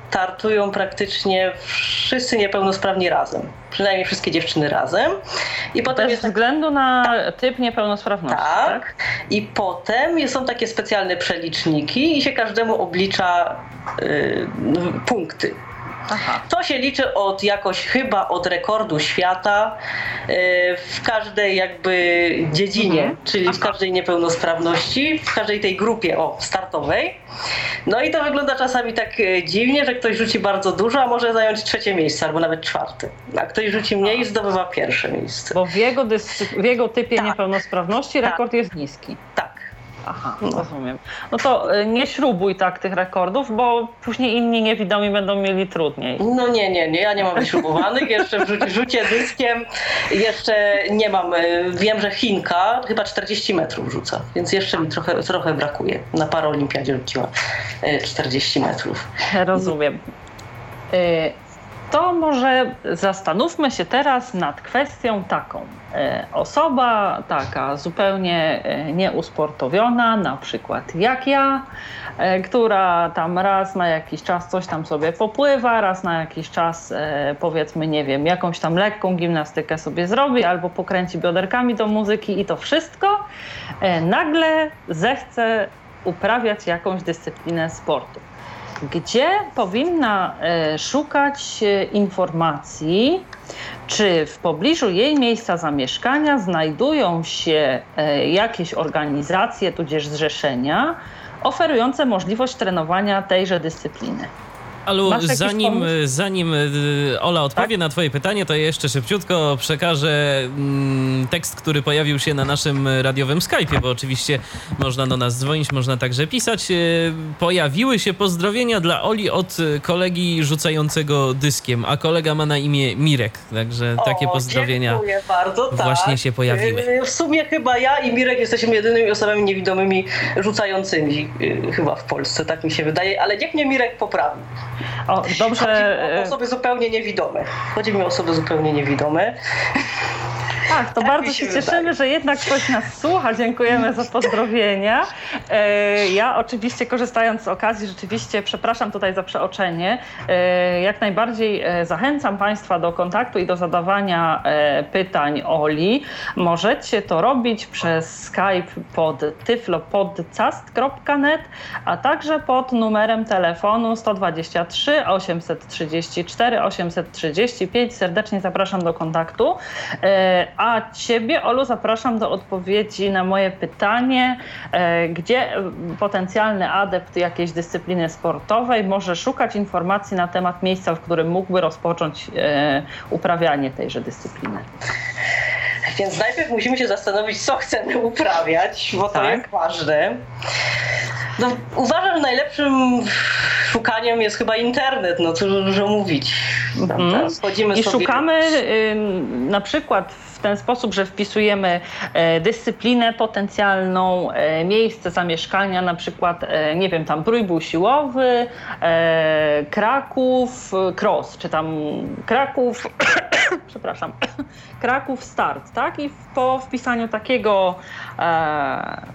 startują praktycznie wszyscy niepełnosprawni razem. Przynajmniej wszystkie dziewczyny razem. I potem Bez jest względu na tak. typ niepełnosprawności. Tak. tak. I potem są takie specjalne przeliczniki i się każdemu oblicza y, punkty. Aha. To się liczy od jakoś chyba od rekordu świata e, w każdej jakby dziedzinie, mhm. czyli w każdej niepełnosprawności, w każdej tej grupie o, startowej. No i to wygląda czasami tak e, dziwnie, że ktoś rzuci bardzo dużo, a może zająć trzecie miejsce albo nawet czwarte. A ktoś rzuci mniej i zdobywa pierwsze miejsce. Bo w jego, w jego typie tak. niepełnosprawności rekord tak. jest niski. Tak. Aha, no. rozumiem. No to y, nie śrubuj tak tych rekordów, bo później inni niewidomi będą mieli trudniej. No nie, nie, nie, ja nie mam wyśrubowanych, jeszcze w rzucie, rzucie dyskiem jeszcze nie mam. Y, wiem, że Chinka chyba 40 metrów rzuca, więc jeszcze mi trochę, trochę brakuje. Na paraolimpiadzie rzuciła 40 y, metrów. Rozumiem to może zastanówmy się teraz nad kwestią taką. E, osoba taka zupełnie e, nieusportowiona, na przykład jak ja, e, która tam raz na jakiś czas coś tam sobie popływa, raz na jakiś czas powiedzmy, nie wiem, jakąś tam lekką gimnastykę sobie zrobi albo pokręci bioderkami do muzyki i to wszystko, nagle zechce uprawiać jakąś dyscyplinę sportu gdzie powinna e, szukać e, informacji, czy w pobliżu jej miejsca zamieszkania znajdują się e, jakieś organizacje tudzież zrzeszenia oferujące możliwość trenowania tejże dyscypliny. Alu, zanim, zanim y, Ola odpowie tak? na Twoje pytanie, to jeszcze szybciutko przekażę mm, tekst, który pojawił się na naszym radiowym Skype'ie, bo oczywiście można do nas dzwonić, można także pisać. Y, pojawiły się pozdrowienia dla Oli od kolegi rzucającego dyskiem, a kolega ma na imię Mirek, także o, takie pozdrowienia bardzo, właśnie tak. się pojawiły. Y, w sumie chyba ja i Mirek jesteśmy jedynymi osobami niewidomymi rzucającymi chyba w Polsce, tak mi się wydaje, ale niech mnie Mirek poprawi. O, dobrze. Chodzi mi o osoby zupełnie niewidome. Chodzi mi o osoby zupełnie niewidome. Tak, to tak bardzo się, cieszymy, że jednak ktoś nas słucha. Dziękujemy za pozdrowienia. E, ja oczywiście korzystając z okazji, rzeczywiście przepraszam tutaj za przeoczenie. E, jak najbardziej e, zachęcam Państwa do kontaktu i do zadawania pytań Oli. Możecie to robić przez Skype pod tyflopodcast.net, a także pod numerem telefonu 123 834 835. Serdecznie zapraszam do kontaktu. A Ciebie, Olu, zapraszam do odpowiedzi na moje pytanie, e, gdzie potencjalny adept jakiejś dyscypliny sportowej może szukać informacji na temat miejsca, w którym mógłby rozpocząć e, uprawianie tejże dyscypliny. Więc najpierw musimy się zastanowić, co chcemy uprawiać, bo to tak. jest ważne. No, uważam, że najlepszym szukaniem jest chyba internet, no co dużo mówić. Mhm. I sobie... szukamy y, na przykład w ten sposób, że wpisujemy e, dyscyplinę potencjalną, e, miejsce zamieszkania, na przykład, e, nie wiem, tam trójbój siłowy, Kraków, cross, czy tam Kraków, przepraszam, Kraków start, tak? I po wpisaniu takiego,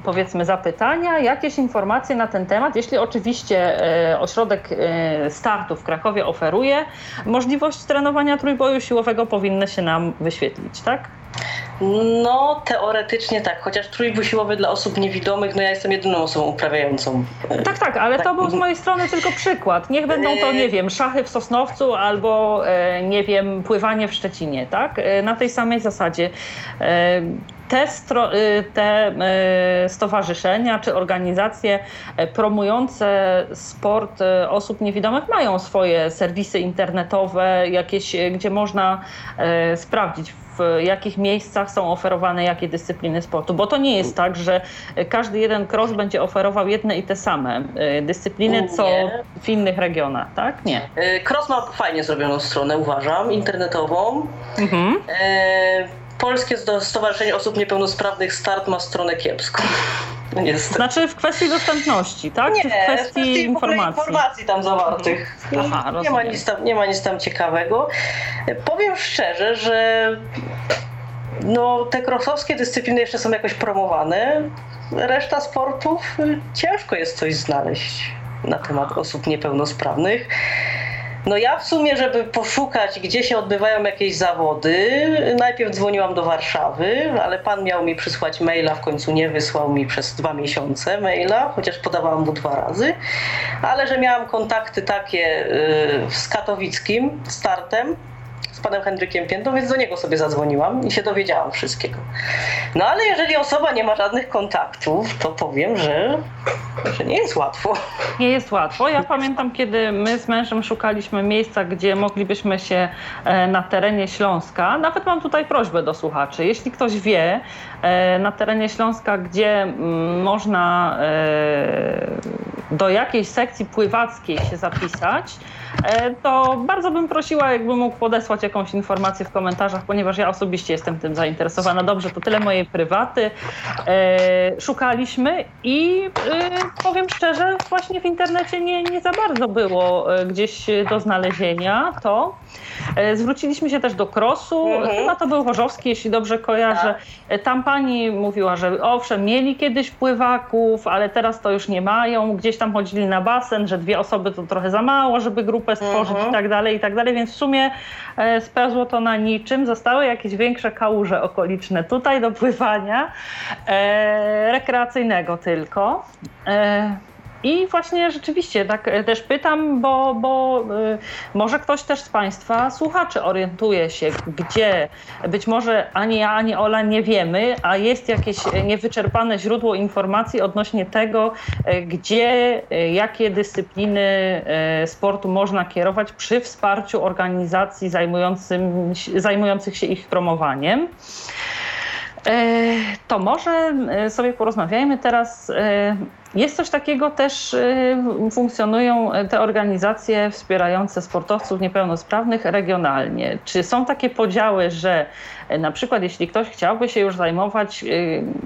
powiedzmy, zapytania, jakieś informacje na ten temat, jeśli oczywiście ośrodek startu w Krakowie oferuje, możliwość trenowania trójboju siłowego powinny się nam wyświetlić, tak? No, teoretycznie tak, chociaż trójbój siłowy dla osób niewidomych, no ja jestem jedyną osobą uprawiającą. Tak, tak, ale tak. to był z mojej strony tylko przykład. Niech będą to, nie wiem, szachy w Sosnowcu albo, e, nie wiem, pływanie w Szczecinie, tak? E, na tej samej zasadzie. E, te, te stowarzyszenia czy organizacje promujące sport osób niewidomych mają swoje serwisy internetowe, jakieś, gdzie można sprawdzić w jakich miejscach są oferowane jakie dyscypliny sportu, bo to nie jest tak, że każdy jeden cross będzie oferował jedne i te same e, dyscypliny, co w innych regionach, tak? Nie. E, cross ma fajnie zrobioną stronę, uważam, internetową. Mhm. E Polskie Stowarzyszenie Osób Niepełnosprawnych Start ma stronę kiepską. Niestety. Znaczy w kwestii dostępności, tak? Nie, Czy w kwestii, w kwestii informacji? informacji tam zawartych. Aha, nie, ma nic tam, nie ma nic tam ciekawego. Powiem szczerze, że no, te krosowskie dyscypliny jeszcze są jakoś promowane. Reszta sportów ciężko jest coś znaleźć na temat osób niepełnosprawnych. No ja w sumie, żeby poszukać, gdzie się odbywają jakieś zawody, najpierw dzwoniłam do Warszawy, ale pan miał mi przysłać maila, w końcu nie wysłał mi przez dwa miesiące maila, chociaż podawałam mu dwa razy, ale że miałam kontakty takie y, z katowickim startem, panem Henrykiem Piętą, więc do niego sobie zadzwoniłam i się dowiedziałam wszystkiego. No ale jeżeli osoba nie ma żadnych kontaktów, to powiem, że, że nie jest łatwo. Nie jest łatwo. Ja pamiętam, kiedy my z mężem szukaliśmy miejsca, gdzie moglibyśmy się e, na terenie Śląska, nawet mam tutaj prośbę do słuchaczy, jeśli ktoś wie na terenie Śląska, gdzie mm, można e, do jakiejś sekcji pływackiej się zapisać, to bardzo bym prosiła, jakby mógł podesłać jakąś informację w komentarzach, ponieważ ja osobiście jestem tym zainteresowana. Dobrze, to tyle mojej prywaty. E, szukaliśmy i e, powiem szczerze, właśnie w internecie nie, nie za bardzo było e, gdzieś do znalezienia to. E, zwróciliśmy się też do Krosu, mhm. chyba to był Chorzowski, jeśli dobrze kojarzę. Tak. E, tam pani mówiła, że owszem, mieli kiedyś pływaków, ale teraz to już nie mają. Gdzieś tam chodzili na basen, że dwie osoby to trochę za mało, żeby grupę stworzyć mhm. i tak dalej, i tak dalej. Więc w sumie e, spełzło to na niczym. Zostały jakieś większe kałuże okoliczne tutaj do pływania, e, rekreacyjnego tylko. E, i właśnie rzeczywiście tak e, też pytam, bo, bo y, może ktoś też z Państwa słuchaczy orientuje się, gdzie być może ani ja, ani Ola nie wiemy, a jest jakieś niewyczerpane źródło informacji odnośnie tego, e, gdzie, jakie dyscypliny sportu można kierować przy wsparciu organizacji zajmujących się ich promowaniem. To może sobie porozmawiajmy teraz jest coś takiego też, funkcjonują te organizacje wspierające sportowców niepełnosprawnych regionalnie. Czy są takie podziały, że e, na przykład jeśli ktoś chciałby się już zajmować,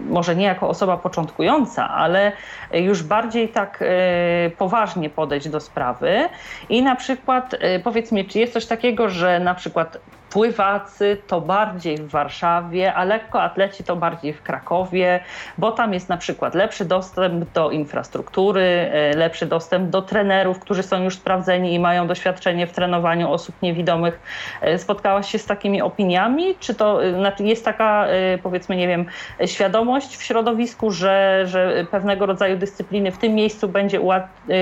może nie jako osoba początkująca, ale już bardziej tak e, poważnie podejść do sprawy i na przykład e, powiedz mi, czy jest coś takiego, że na przykład pływacy to bardziej w Warszawie, a lekkoatleci to bardziej w Krakowie, bo tam jest na przykład lepszy dostęp do infrastruktury, e, lepszy dostęp do trenerów, którzy są już sprawdzeni i mają doświadczenie w trenowaniu osób niewidomych. E, spotkałaś się z takimi opiniami? Czy to e, znaczy jest taka, powiedzmy, nie wiem, świadomość w środowisku, że, że pewnego rodzaju dyscypliny w tym miejscu będzie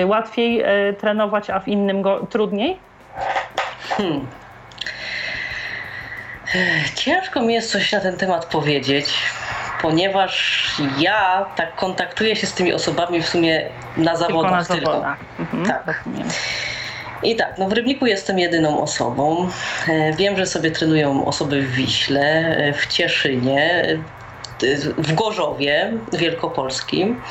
łatwiej trenować, a w innym go trudniej? Hmm. Ciężko mi jest coś na ten temat powiedzieć, ponieważ ja tak kontaktuję się z tymi osobami w sumie na zawodach tylko. Na zawodach. Mhm, tak. I tak, no w Rybniku jestem jedyną osobą. E, wiem, że sobie trenują osoby w Wiśle, e, w Cieszynie, e, w Gorzowie Wielkopolskim.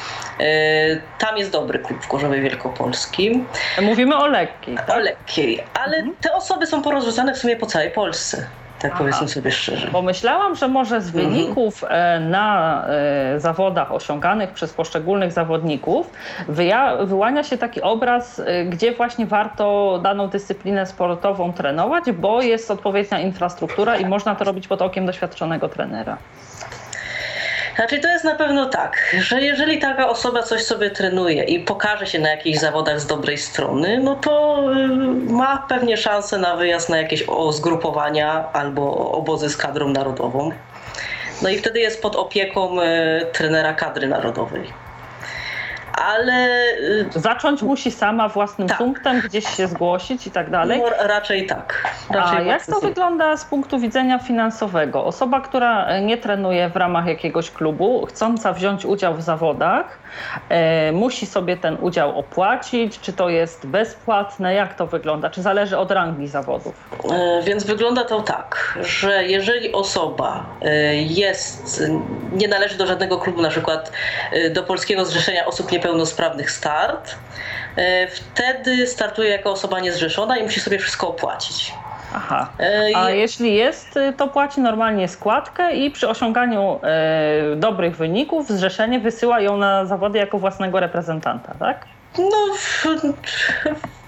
Tam jest dobry klub w Gorzowie Wielkopolskim. Mówimy o lekkiej. Tak? O lekkiej, ale mhm. te osoby są porozrzucane w sumie po całej Polsce tak Aha. powiedzmy sobie szczerze. Bo myślałam, że może z mhm. wyników mhm. na e, zawodach osiąganych przez poszczególnych zawodników wyja, wyłania się taki obraz, e, gdzie właśnie warto daną dyscyplinę sportową trenować, bo jest odpowiednia infrastruktura i można to robić pod okiem doświadczonego trenera. Znaczy to jest na pewno tak, że jeżeli taka osoba coś sobie trenuje i pokaże się na jakichś zawodach z dobrej strony, no to y, ma pewnie szansę na wyjazd na jakieś zgrupowania albo obozy z kadrą narodową. No i wtedy jest pod opieką y, trenera kadry narodowej. Ale... Zacząć musi sama własnym tak. punktem, gdzieś się zgłosić i tak dalej? No, raczej tak. Raczej A jak to wygląda z punktu widzenia finansowego? Osoba, która nie trenuje w ramach jakiegoś klubu, chcąca wziąć udział w zawodach, e, musi sobie ten udział opłacić? Czy to jest bezpłatne? Jak to wygląda? Czy zależy od rangi zawodów? E, więc wygląda to tak, że jeżeli osoba e, jest, nie należy do żadnego klubu, na przykład e, do Polskiego Zrzeszenia Osób Niepełnosprawnych START, e, wtedy startuje jako osoba niezrzeszona i musi sobie wszystko opłacić. Aha. E, A jeśli jest, y, to płaci normalnie składkę i przy osiąganiu e, dobrych wyników zrzeszenie wysyła ją na zawody jako własnego reprezentanta, tak? No,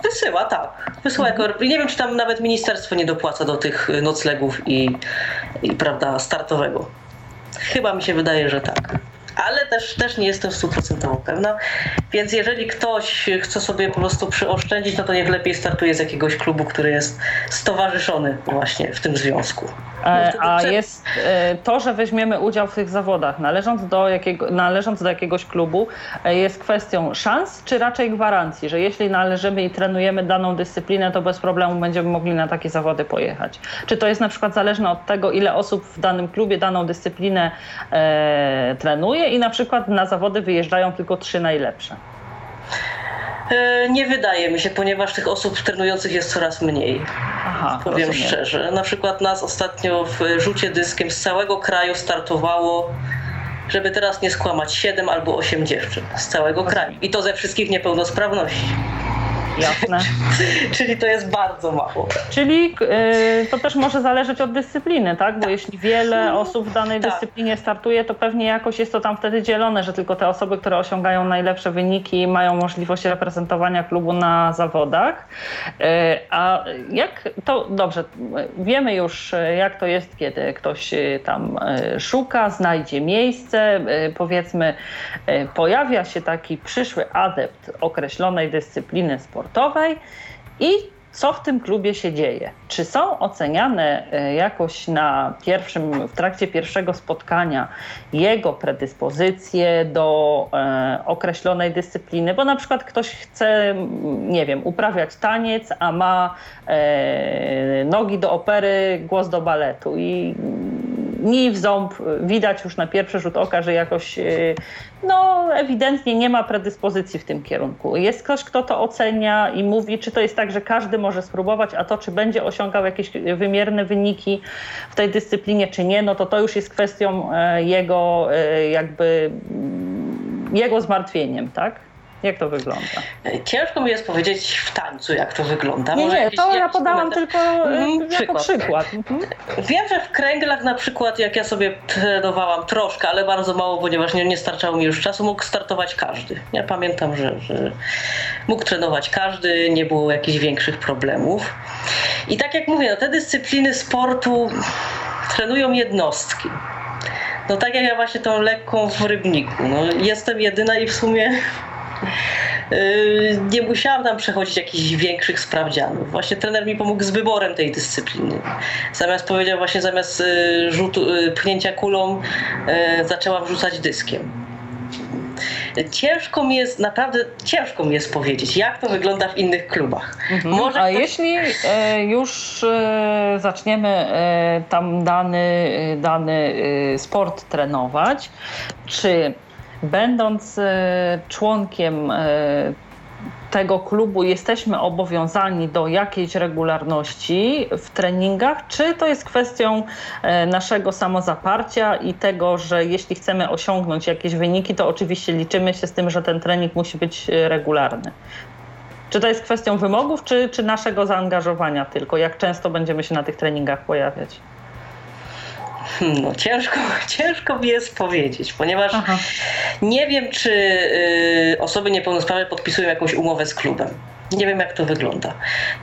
wysyła, tak. Wysyła jako, nie wiem, czy tam nawet ministerstwo nie dopłaca do tych noclegów i, i prawda, startowego. Chyba mi się wydaje, że tak ale też, też nie jestem stuprocentowo pewna. Więc jeżeli ktoś chce sobie po prostu przyoszczędzić, no to niech lepiej startuje z jakiegoś klubu, który jest stowarzyszony właśnie w tym związku. E, no a jest e, to, że weźmiemy udział w tych zawodach, należąc do, jakiego, należąc do jakiegoś klubu, e, jest kwestią szans, czy raczej gwarancji, że jeśli należymy i trenujemy daną dyscyplinę, to bez problemu będziemy mogli na takie zawody pojechać. Czy to jest na przykład zależne od tego, ile osób w danym klubie daną dyscyplinę e, trenuje i na przykład na zawody wyjeżdżają tylko trzy najlepsze? E, nie wydaje mi się, ponieważ tych osób trenujących jest coraz mniej. Aha, powiem rozumiem. szczerze. Na przykład nas ostatnio w rzucie dyskiem z całego kraju startowało, żeby teraz nie skłamać, 7 albo 8 dziewczyn z całego kraju. I to ze wszystkich niepełnosprawności. Jasne. Czyli to jest bardzo mało. Czyli y, to też może zależeć od dyscypliny, tak? Bo tak. jeśli wiele mhm. osób w danej tak. dyscyplinie startuje, to pewnie jakoś jest to tam wtedy dzielone, że tylko te osoby, które osiągają najlepsze wyniki, mają możliwość reprezentowania klubu na zawodach. Y, a jak to, dobrze, wiemy już jak to jest, kiedy ktoś tam y, szuka, znajdzie miejsce, y, powiedzmy y, pojawia się taki przyszły adept określonej dyscypliny sportowej, sportowej i co w tym klubie się dzieje. Czy są oceniane e, jakoś na pierwszym, w trakcie pierwszego spotkania jego predyspozycje do e, określonej dyscypliny, bo na przykład ktoś chce, nie wiem, uprawiać taniec, a ma e, nogi do opery, głos do baletu i ni w ząb widać już na pierwszy rzut oka, że jakoś no ewidentnie nie ma predyspozycji w tym kierunku. Jest ktoś, kto to ocenia i mówi, czy to jest tak, że każdy może spróbować, a to, czy będzie osiągał jakieś wymierne wyniki w tej dyscyplinie, czy nie, no to to już jest kwestią e, jego e, jakby mm, jego zmartwieniem, tak? Jak to wygląda? Ciężko mi jest powiedzieć w tańcu, jak to wygląda. Nie, Może nie, to ja podałam tylko mm, przykład. przykład. Mhm. Wiem, że w kręglach na przykład, jak ja sobie trenowałam troszkę, ale bardzo mało, ponieważ nie, nie starczało mi już czasu, mógł startować każdy. Ja pamiętam, że, że mógł trenować każdy, nie było jakichś większych problemów. I tak jak mówię, no, te dyscypliny sportu trenują jednostki. No tak jak ja właśnie tą lekką w rybniku. No, jestem jedyna i w sumie nie musiałam tam przechodzić jakichś większych sprawdzianów. Właśnie trener mi pomógł z wyborem tej dyscypliny. Zamiast powiedział właśnie zamiast yy, rzutu, yy, pchnięcia kulą zaczęłam rzucać dyskiem. Ciężko mi jest, naprawdę ciężko mi jest powiedzieć, jak to wygląda w innych klubach. Mhm. Może A ktoś... jeśli e, już e, zaczniemy e, tam dany, dany sport trenować, czy będąc e, członkiem e, tego klubu jesteśmy obowiązani do jakiejś regularności w treningach, czy to jest kwestią e, naszego samozaparcia i tego, że jeśli chcemy osiągnąć jakieś wyniki, to oczywiście liczymy się z tym, że ten trening musi być regularny. Czy to jest kwestią wymogów, czy, czy naszego zaangażowania tylko? Jak często będziemy się na tych treningach pojawiać? No, ciężko, ciężko mi jest powiedzieć, ponieważ Aha. nie wiem, czy y, osoby niepełnosprawne podpisują jakąś umowę z klubem. Nie wiem, jak to wygląda.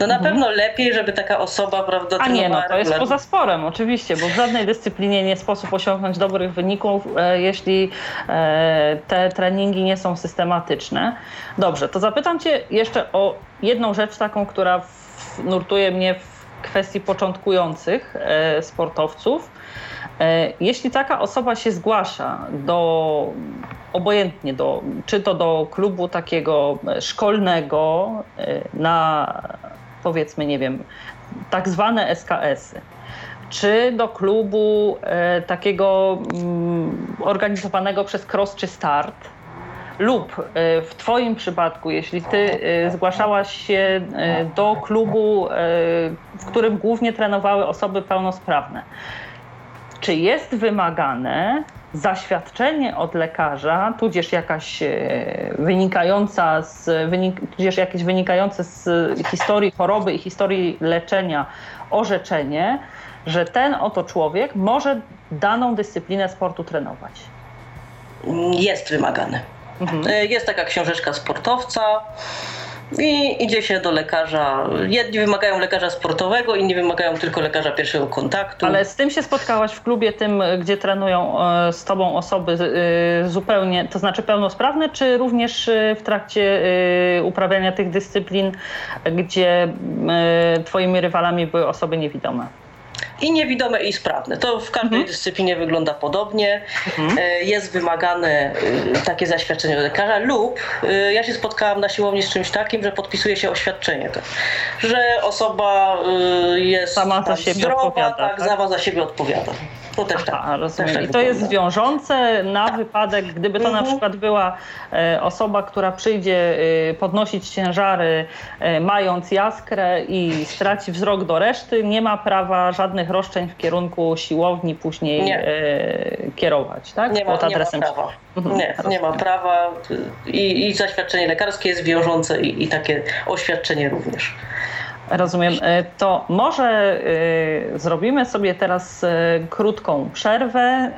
No na mhm. pewno lepiej, żeby taka osoba, prawda, A nie, no to jest poza sporem, oczywiście, bo w żadnej dyscyplinie nie sposób osiągnąć dobrych wyników, e, jeśli e, te treningi nie są systematyczne. Dobrze, to zapytam Cię jeszcze o jedną rzecz taką, która w, nurtuje mnie w kwestii początkujących e, sportowców. E, jeśli taka osoba się zgłasza do obojętnie, do, czy to do klubu takiego szkolnego na powiedzmy, nie wiem, tak zwane SKS-y czy do klubu e, takiego mm, organizowanego przez Cross czy Start, lub e, w Twoim przypadku, jeśli Ty e, zgłaszałaś się e, do klubu, w którym głównie trenowały osoby pełnosprawne, czy jest wymagane zaświadczenie od lekarza, tudzież jakaś wynikająca z, wynik, tudzież jakieś wynikające z historii choroby i historii leczenia orzeczenie, że ten oto człowiek może daną dyscyplinę sportu trenować? Jest wymagane. Mhm. E, jest taka książeczka sportowca i idzie się do lekarza. Jedni wymagają lekarza sportowego, inni wymagają tylko lekarza pierwszego kontaktu. Ale z tym się spotkałaś w klubie tym, gdzie trenują e, z tobą osoby e, zupełnie, to znaczy pełnosprawne, czy również w trakcie uprawiania tych dyscyplin, gdzie twoimi rywalami były osoby niewidome? I niewidome i sprawne. To w każdej mhm. dyscyplinie wygląda podobnie. Mhm. E, jest wymagane e, takie zaświadczenie od lekarza lub e, ja się spotkałam na siłowni z czymś takim, że podpisuje się oświadczenie, że osoba jest sama za siebie zdrowa, odpowiada, tak, tak? za siebie odpowiada. To też tak. Aha, rozumiem. Też tak I to jest wiążące na wypadek, gdyby to mhm. na przykład była e, osoba, która przyjdzie e, podnosić ciężary, e, mając jaskrę i straci wzrok do reszty, nie ma prawa żadnych roszczeń w kierunku siłowni później nie. kierować, tak? Nie ma, Pod adresem. Nie ma prawa. Mhm. Nie, nie ma prawa I, i zaświadczenie lekarskie jest wiążące i, i takie oświadczenie również. Rozumiem. E, to może y, zrobimy sobie teraz y, krótką przerwę,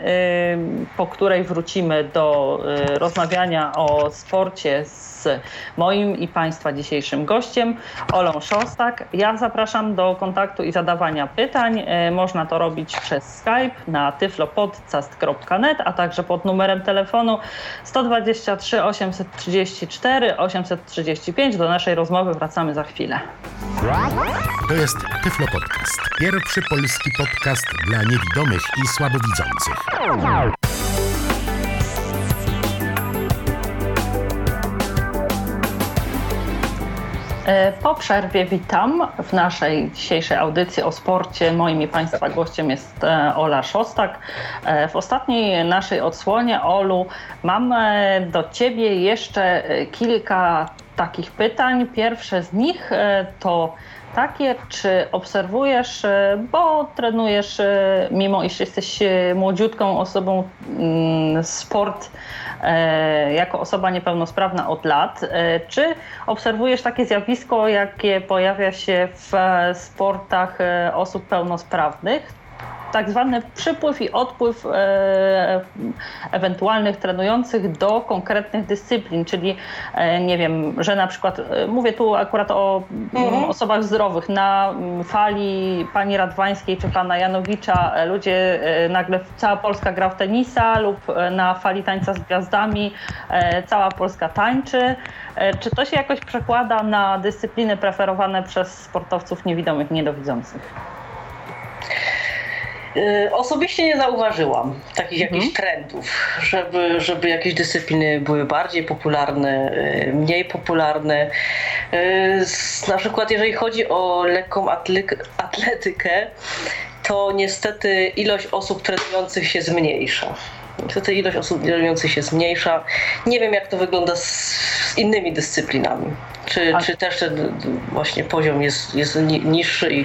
po której wrócimy do rozmawiania o sporcie z moim i Państwa dzisiejszym gościem, Olą Szostak. Ja zapraszam do kontaktu i zadawania pytań. E, można to robić przez Skype na tyflopodcast.net, a także pod numerem telefonu 123 834 835. Do naszej rozmowy wracamy za chwilę. To jest Tyflo Podcast. Pierwszy polski podcast dla niewidomych i słabowidzących. Po przerwie witam w naszej dzisiejszej audycji o sporcie. Moim i Państwa gościem jest e, Ola Szostak. E, w ostatniej naszej odsłonie, Olu, mam do Ciebie jeszcze kilka takich pytań. Pierwsze z nich to takie, czy obserwujesz, bo trenujesz, mimo iż jesteś młodziutką osobą, mm, sport E, jako osoba niepełnosprawna od lat. E, czy obserwujesz takie zjawisko, jakie pojawia się w sportach e, osób pełnosprawnych? Tak zwany przypływ i odpływ e, ewentualnych trenujących do konkretnych dyscyplin, czyli e, nie wiem, że na przykład, e, mówię tu akurat o mhm. osobach zdrowych, na fali pani Radwańskiej czy pana Janowicza ludzie nagle, cała Polska gra w tenisa lub na fali tańca z gwiazdami cała Polska tańczy. Czy to się jakoś przekłada na dyscypliny preferowane przez sportowców niewidomych, niedowidzących? Y, osobiście nie zauważyłam takich mhm. jakichś trendów, żeby, żeby jakieś dyscypliny były bardziej popularne, y, mniej popularne. Y, na przykład jeżeli chodzi o lekką atletykę, to niestety ilość osób trenujących się zmniejsza. Niestety ilość osób trenujących się zmniejsza. Nie wiem jak to wygląda z, z innymi dyscyplinami. Czy, A... czy też ten właśnie poziom jest, jest niższy i,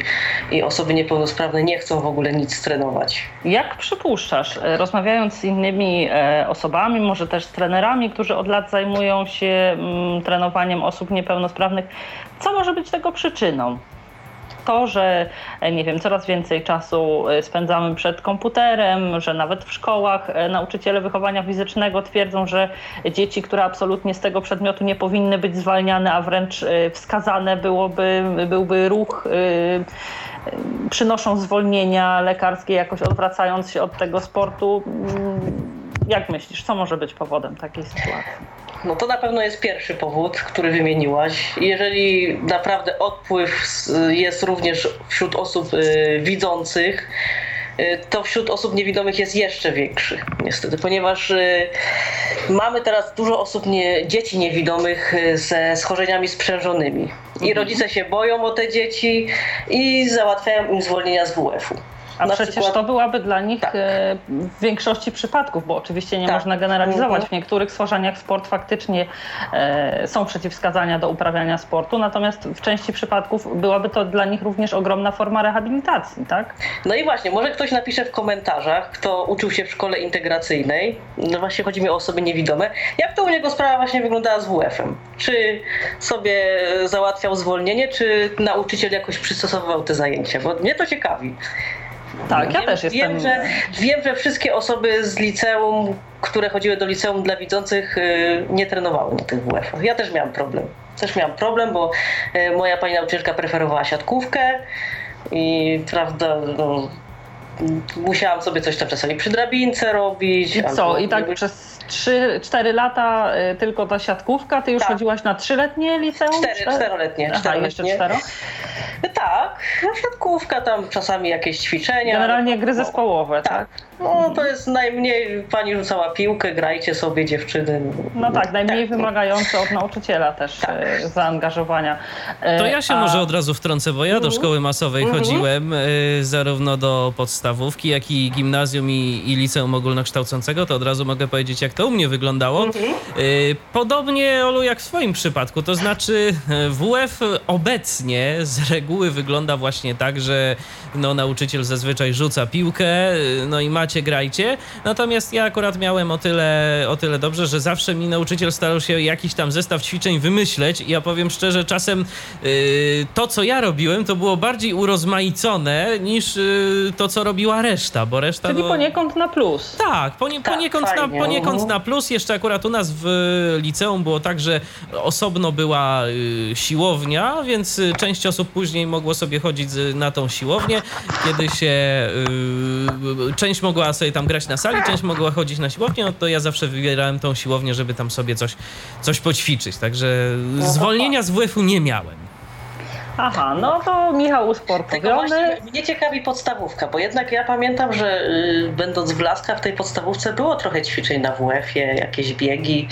i osoby niepełnosprawne nie chcą w ogóle nic trenować? Jak przypuszczasz, e, rozmawiając z innymi e, osobami, może też z trenerami, którzy od lat zajmują się mm, trenowaniem osób niepełnosprawnych, co może być tego przyczyną? To, że e, nie wiem, coraz więcej czasu e, spędzamy przed komputerem, że nawet w szkołach e, nauczyciele wychowania fizycznego twierdzą, że dzieci, które absolutnie z tego przedmiotu nie powinny być zwalniane, a wręcz wskazane byłoby, byłby ruch przynoszą zwolnienia lekarskie, jakoś odwracając się od tego sportu. Jak myślisz, co może być powodem takiej sytuacji? No to na pewno jest pierwszy powód, który wymieniłaś. Jeżeli naprawdę odpływ jest również wśród osób y, widzących, to wśród osób niewidomych jest jeszcze większy, niestety, ponieważ mamy teraz dużo osób, nie, dzieci niewidomych ze schorzeniami sprzężonymi. I mhm. rodzice się boją o te dzieci i załatwiają im zwolnienia z WF-u. A przecież przykład... to byłaby dla nich tak. E, w większości przypadków, bo oczywiście nie tak. można generalizować. Mhm. W niektórych stworzeniach sport faktycznie e, są przeciwwskazania do uprawiania sportu, natomiast w części przypadków byłaby to dla nich również ogromna forma rehabilitacji, tak? No i właśnie, może ktoś napisze w komentarzach, kto uczył się w szkole integracyjnej, no właśnie chodzi mi o osoby niewidome, jak to u niego sprawa właśnie wyglądała z WF-em? Czy sobie załatwiał zwolnienie, czy nauczyciel jakoś przystosowywał te zajęcia? Bo mnie to ciekawi. Tak, ja wiem, też jestem. Wiem że, wiem, że wszystkie osoby z liceum, które chodziły do liceum dla widzących, y, nie trenowały na tych WF-ach. Ja też miałam problem. Też miałam problem, bo y, moja pani nauczycielka preferowała siatkówkę i prawda, no, musiałam sobie coś tam czasami przy drabince robić. I co? I tak przez 3-4 lata y, tylko ta siatkówka? Ty już tak. chodziłaś na trzyletnie liceum? Cztery, czteroletnie. Aha, jeszcze cztero? Tak, no siatkówka, tam czasami jakieś ćwiczenia. Generalnie gry zespołowe, tak? tak? No to jest najmniej, pani rzucała piłkę, grajcie sobie dziewczyny. No tak, najmniej tak. wymagające od nauczyciela też tak. E, zaangażowania. E, to ja się A... może od razu wtrącę, bo ja do mhm. szkoły masowej mhm. chodziłem e, zarówno do podstawówki, jak i gimnazjum i, i liceum ogólnokształcącego, to od razu mogę powiedzieć, jak to u mnie wyglądało. Mhm. Podobnie, Olu, jak w swoim przypadku, to znaczy WF obecnie z reguły wygląda właśnie tak, że no, nauczyciel zazwyczaj rzuca piłkę, no i macie, grajcie. Natomiast ja akurat miałem o tyle, o tyle dobrze, że zawsze mi nauczyciel starał się jakiś tam zestaw ćwiczeń wymyśleć i ja powiem szczerze, czasem yy, to, co ja robiłem, to było bardziej urozmaicone niż yy, to, co robiła reszta, bo reszta... Czyli no... poniekąd na plus. Tak, ponie, tak poniekąd, na, poniekąd na plus. Jeszcze akurat u nas w liceum było tak, że osobno była yy, siłownia, więc część osób później mogło sobie chodzić na tą siłownię, kiedy się yy, część mogła sobie tam grać na sali, część mogła chodzić na siłownię, no to ja zawsze wybierałem tą siłownię, żeby tam sobie coś, coś poćwiczyć. Także zwolnienia z WF-u nie miałem. Aha, no to Michał usportowiony. mnie ciekawi podstawówka, bo jednak ja pamiętam, że y, będąc w Laskach w tej podstawówce było trochę ćwiczeń na WF-ie, jakieś biegi,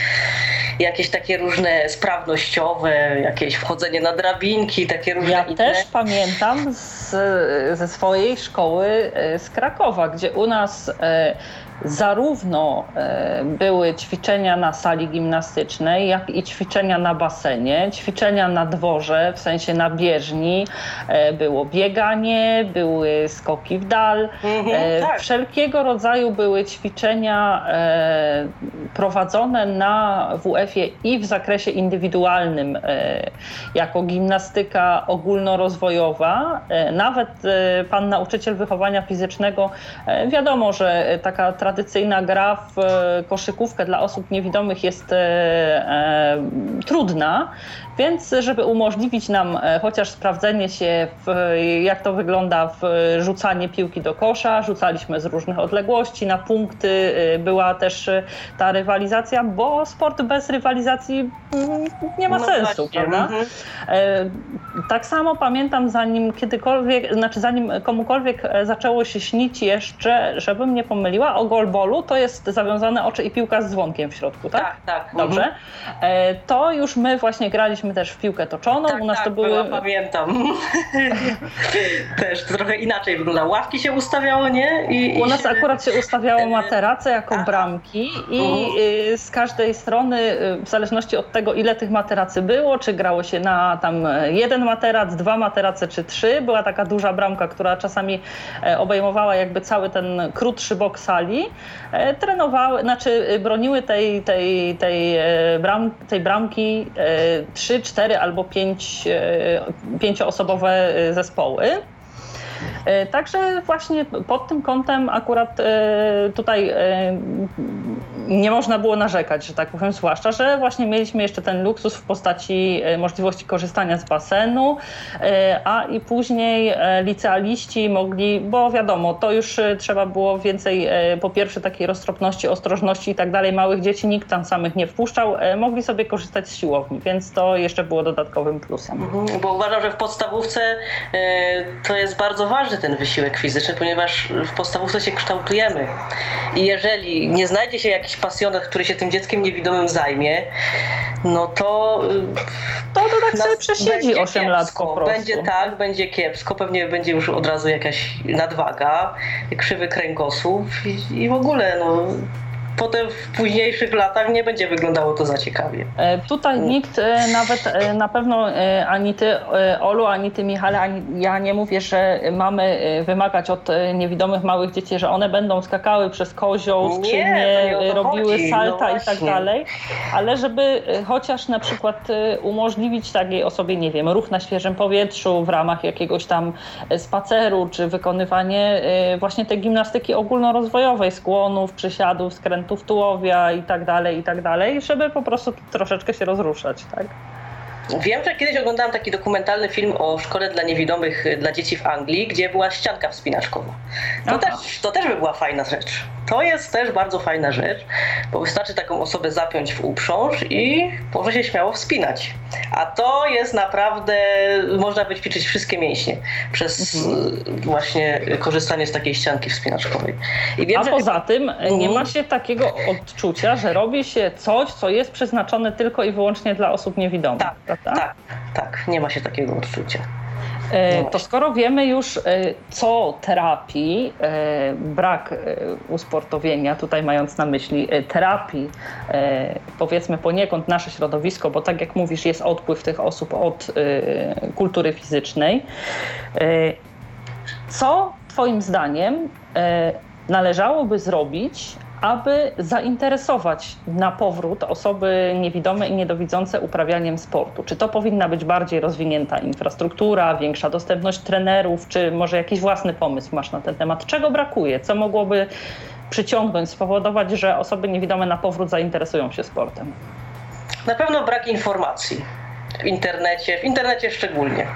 jakieś takie różne sprawnościowe, jakieś wchodzenie na drabinki, takie różne Ja inne. też pamiętam z, ze swojej szkoły y, z Krakowa, gdzie u nas y, zarówno e, były ćwiczenia na sali gimnastycznej, jak i ćwiczenia na basenie, ćwiczenia na dworze, w sensie na bieżni, e, było bieganie, były skoki w dal, mhm, tak. wszelkiego rodzaju były ćwiczenia prowadzone na WF-ie i w zakresie indywidualnym, jako gimnastyka ogólnorozwojowa. Nawet pan nauczyciel wychowania fizycznego, wiadomo, że taka tradycyjna gra w e, koszykówkę dla osób niewidomych jest e, e, trudna, więc żeby umożliwić nam chociaż sprawdzenie się, w, jak to wygląda w rzucanie piłki do kosza, rzucaliśmy z różnych odległości na punkty, była też ta rywalizacja, bo sport bez rywalizacji mm, nie ma no sensu, właśnie. prawda? Mhm. Tak samo pamiętam, zanim kiedykolwiek, znaczy zanim komukolwiek zaczęło się śnić jeszcze, żebym nie pomyliła, o golbolu to jest zawiązane oczy i piłka z dzwonkiem w środku, tak? Tak, tak. Dobrze. Mhm. E, to już my właśnie graliśmy też w piłkę toczoną. Tak, U nas tak, to były. pamiętam. też trochę inaczej wygląda. Ławki się ustawiało, nie? I, U nas się... akurat się ustawiało materace jako Aha. bramki i uh z każdej strony, y, w zależności od tego, ile tych materacy było, czy grało się na tam jeden materac, dwa materace czy trzy, była taka duża bramka, która czasami e, obejmowała jakby cały ten krótszy bok sali E, trenowały, znaczy e, broniły tej, tej, tej, e, bram, tej bramki trzy, cztery albo pięć, pięcioosobowe zespoły. E, także właśnie pod tym kątem akurat e, tutaj e, nie można było narzekać, że tak powiem, zwłaszcza, że właśnie mieliśmy jeszcze ten luksus w postaci możliwości korzystania z basenu, a i później licealiści mogli, bo wiadomo, to już trzeba było więcej po pierwsze takiej roztropności, ostrożności i tak dalej, małych dzieci nikt tam samych nie wpuszczał, mogli sobie korzystać z siłowni, więc to jeszcze było dodatkowym plusem. Mhm, bo uważam, że w podstawówce to jest bardzo bardzo ważny ten wysiłek fizyczny, ponieważ w podstawówce się kształtujemy. I jeżeli nie znajdzie się jakiś pasjonat, który się tym dzieckiem niewidomym zajmie, no to. To, to tak sobie przesiedzi 8 lat po prostu. Będzie tak, będzie kiepsko, pewnie będzie już od razu jakaś nadwaga, krzywy kręgosłup i, i w ogóle no, potem w późniejszych latach nie będzie wyglądało to za ciekawie. E, tutaj nikt e, nawet e, na pewno ani ty Olu, ani ty Michale, ani ja nie mówię, że mamy wymagać od niewidomych małych dzieci, że one będą skakały przez kozioł, czy nie robiły chodzi. salta no i tak dalej, ale żeby chociaż na przykład umożliwić takiej osobie, nie wiem, ruch na świeżym powietrzu w ramach jakiegoś tam spaceru, czy wykonywanie właśnie tej gimnastyki ogólnorozwojowej, skłonów, przysiadów, skrętów, elementów tułowia i tak dalej, i tak dalej, żeby po prostu troszeczkę się rozruszać, tak? Wiem, że kiedyś oglądałam taki dokumentalny film o szkole dla niewidomych dla dzieci w Anglii, gdzie była ścianka wspinaczkowa. To, też, to też by była fajna rzecz. To jest też bardzo fajna rzecz, bo wystarczy taką osobę zapiąć w uprząż i może się śmiało wspinać. A to jest naprawdę, można wyćwiczyć wszystkie mięśnie przez mhm. właśnie korzystanie z takiej ścianki wspinaczkowej. Wiem, A poza że... tym nie ma się takiego odczucia, że robi się coś, co jest przeznaczone tylko i wyłącznie dla osób niewidomych. Tak, prawda? tak, tak, nie ma się takiego odczucia. E, no to skoro wiemy już, e, co terapii, e, brak usportowienia, tutaj mając na myśli terapii, powiedzmy poniekąd nasze środowisko, bo tak jak mówisz, jest odpływ tych osób od kultury fizycznej. Co Twoim zdaniem należałoby zrobić, aby zainteresować na powrót osoby niewidome i niedowidzące uprawianiem sportu? Czy to powinna być bardziej rozwinięta infrastruktura, większa dostępność trenerów, czy może jakiś własny pomysł masz na ten temat? Czego brakuje? Co mogłoby przyciągnąć, spowodować, że osoby niewidome na powrót zainteresują się sportem? Na pewno brak informacji w internecie, w internecie szczególnie.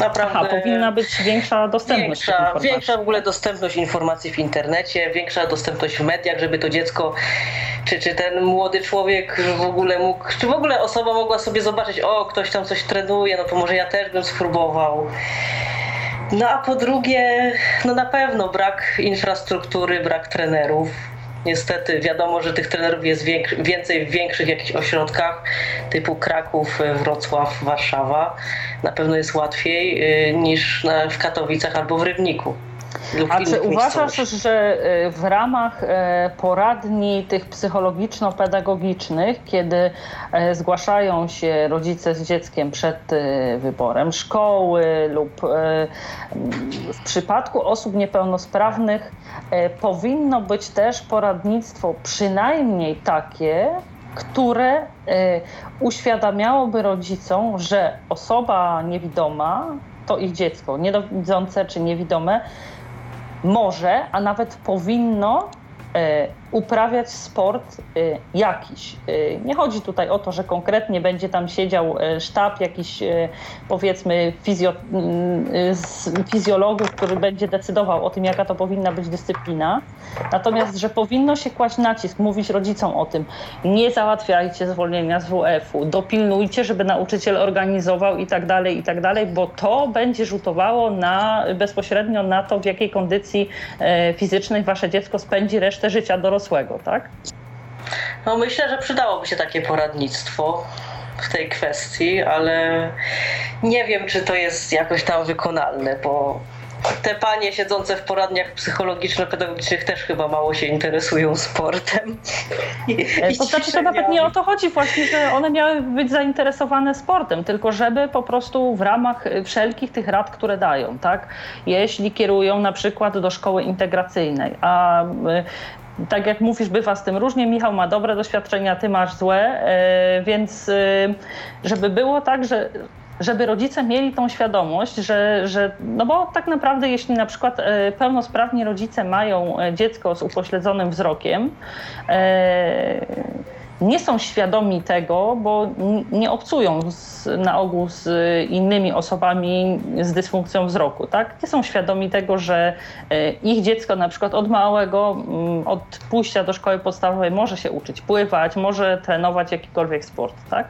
Naprawdę Aha, powinna być większa dostępność. Większa, większa w ogóle dostępność informacji w internecie, większa dostępność w mediach, żeby to dziecko, czy, czy ten młody człowiek w ogóle mógł, czy w ogóle osoba mogła sobie zobaczyć, o, ktoś tam coś trenuje, no to może ja też bym spróbował. No a po drugie, no na pewno brak infrastruktury, brak trenerów Niestety wiadomo, że tych trenerów jest więcej w większych jakichś ośrodkach typu Kraków, Wrocław, Warszawa. Na pewno jest łatwiej y, niż w Katowicach albo w Rybniku. A czy uważasz, że y, w ramach y, poradni tych psychologiczno-pedagogicznych, kiedy zgłaszają się rodzice z dzieckiem przed wyborem szkoły lub w przypadku osób niepełnosprawnych, powinno być też poradnictwo przynajmniej takie, które uświadamiałoby rodzicom, że osoba niewidoma to ich dziecko, niedowidzące czy niewidome, może, a nawet powinno e, uprawiać sport y, jakiś. Y, nie chodzi tutaj o to, że konkretnie będzie tam siedział y, sztab jakiś powiedzmy fizjo, fizjologów, który będzie decydował o tym, jaka to powinna być dyscyplina. Natomiast, że powinno się kłaść nacisk, mówić rodzicom o tym, nie załatwiajcie zwolnienia z WF-u, dopilnujcie, żeby nauczyciel organizował i tak dalej, i tak dalej, bo to będzie rzutowało na, bezpośrednio na to, w jakiej kondycji fizycznej wasze dziecko spędzi resztę życia dorosłego dorosłego, tak? No myślę, że przydałoby się takie poradnictwo w tej kwestii, ale nie wiem, czy to jest jakoś tam wykonalne, bo te panie siedzące w poradniach psychologiczno-pedagogicznych też chyba mało się interesują sportem. I, to znaczy, to nawet nie o to chodzi właśnie, że one miały być zainteresowane sportem, tylko żeby po prostu w ramach wszelkich tych rad, które dają, tak? Jeśli kierują na przykład do szkoły integracyjnej, a tak jak mówisz, bywa z tym różnie. Michał ma dobre doświadczenia, ty masz złe, e, więc e, żeby było tak, że żeby rodzice mieli tą świadomość, że, że no bo tak naprawdę jeśli na przykład e, pełnosprawni rodzice mają dziecko z upośledzonym wzrokiem, nie są świadomi tego, bo nie obcują z, na ogół z innymi osobami z dysfunkcją wzroku. Tak? Nie są świadomi tego, że e, ich dziecko na przykład od małego, mm, od pójścia do szkoły podstawowej może się uczyć pływać, może trenować jakikolwiek sport. Tak?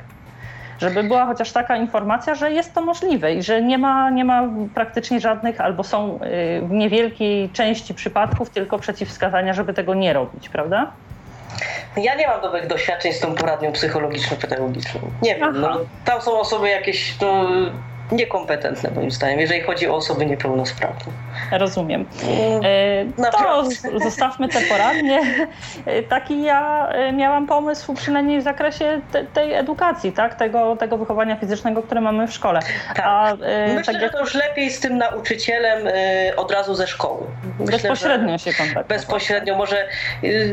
Żeby była chociaż taka informacja, że jest to możliwe i że nie ma, nie ma praktycznie żadnych albo są w niewielkiej części przypadków tylko przeciwwskazania, żeby tego nie robić, prawda? Ja nie mam dobrych doświadczeń z tą poradnią psychologiczno-pedagogiczną. Nie wiem, no, tam są osoby jakieś no, niekompetentne moim zdaniem, jeżeli chodzi o osoby niepełnosprawne. Rozumiem. E, to zostawmy te poradnie. E, taki ja e, miałam pomysł przynajmniej w zakresie te, tej edukacji, tak? tego, tego wychowania fizycznego, które mamy w szkole. Tak. A, Myślę, tak jak... że to już lepiej z tym nauczycielem od razu ze szkoły. Myślę, bezpośrednio się kontaktuje. Bezpośrednio. Może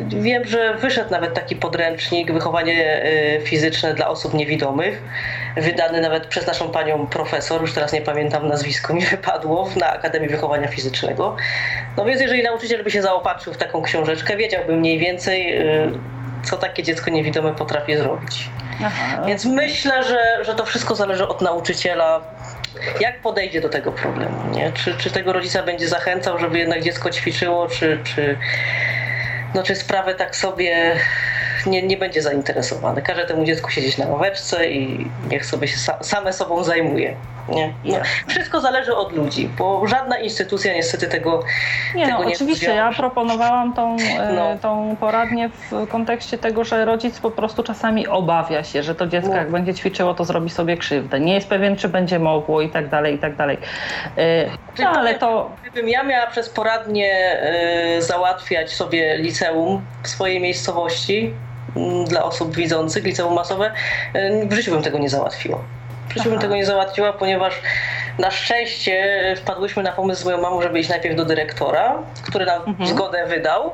wiem, że wyszedł nawet taki podręcznik wychowanie fizyczne dla osób niewidomych, wydany nawet przez naszą panią profesor, już teraz nie pamiętam nazwisko, mi wypadło, na Akademii Wychowania Fizycznego fizycznego. No więc jeżeli nauczyciel by się zaopatrzył w taką książeczkę, wiedziałby mniej więcej, y, co takie dziecko niewidome potrafi zrobić. Aha. Więc myślę, że, że to wszystko zależy od nauczyciela, jak podejdzie do tego problemu. Nie? Czy, czy tego rodzica będzie zachęcał, żeby jednak dziecko ćwiczyło, czy, czy, no, czy sprawę tak sobie nie, nie będzie zainteresowany. Każe temu dziecku siedzieć na ławeczce i niech sobie się sa, same sobą zajmuje. Nie? No, wszystko zależy od ludzi, bo żadna instytucja niestety tego nie. Tego no, nie oczywiście, ja proponowałam tą, e, no. tą poradnię w kontekście tego, że rodzic po prostu czasami obawia się, że to dziecko no. jak będzie ćwiczyło, to zrobi sobie krzywdę. Nie jest pewien, czy będzie mogło i tak dalej, i tak dalej. E, no, ale to... Gdybym ja miała przez poradnię y, załatwiać sobie liceum w swojej miejscowości, mm, dla osób widzących, liceum masowe, w życiu bym tego nie załatwiła. W życiu bym tego nie załatwiła, ponieważ na szczęście wpadłyśmy na pomysł z moją mamą, żeby iść najpierw do dyrektora, który nam mhm. zgodę wydał.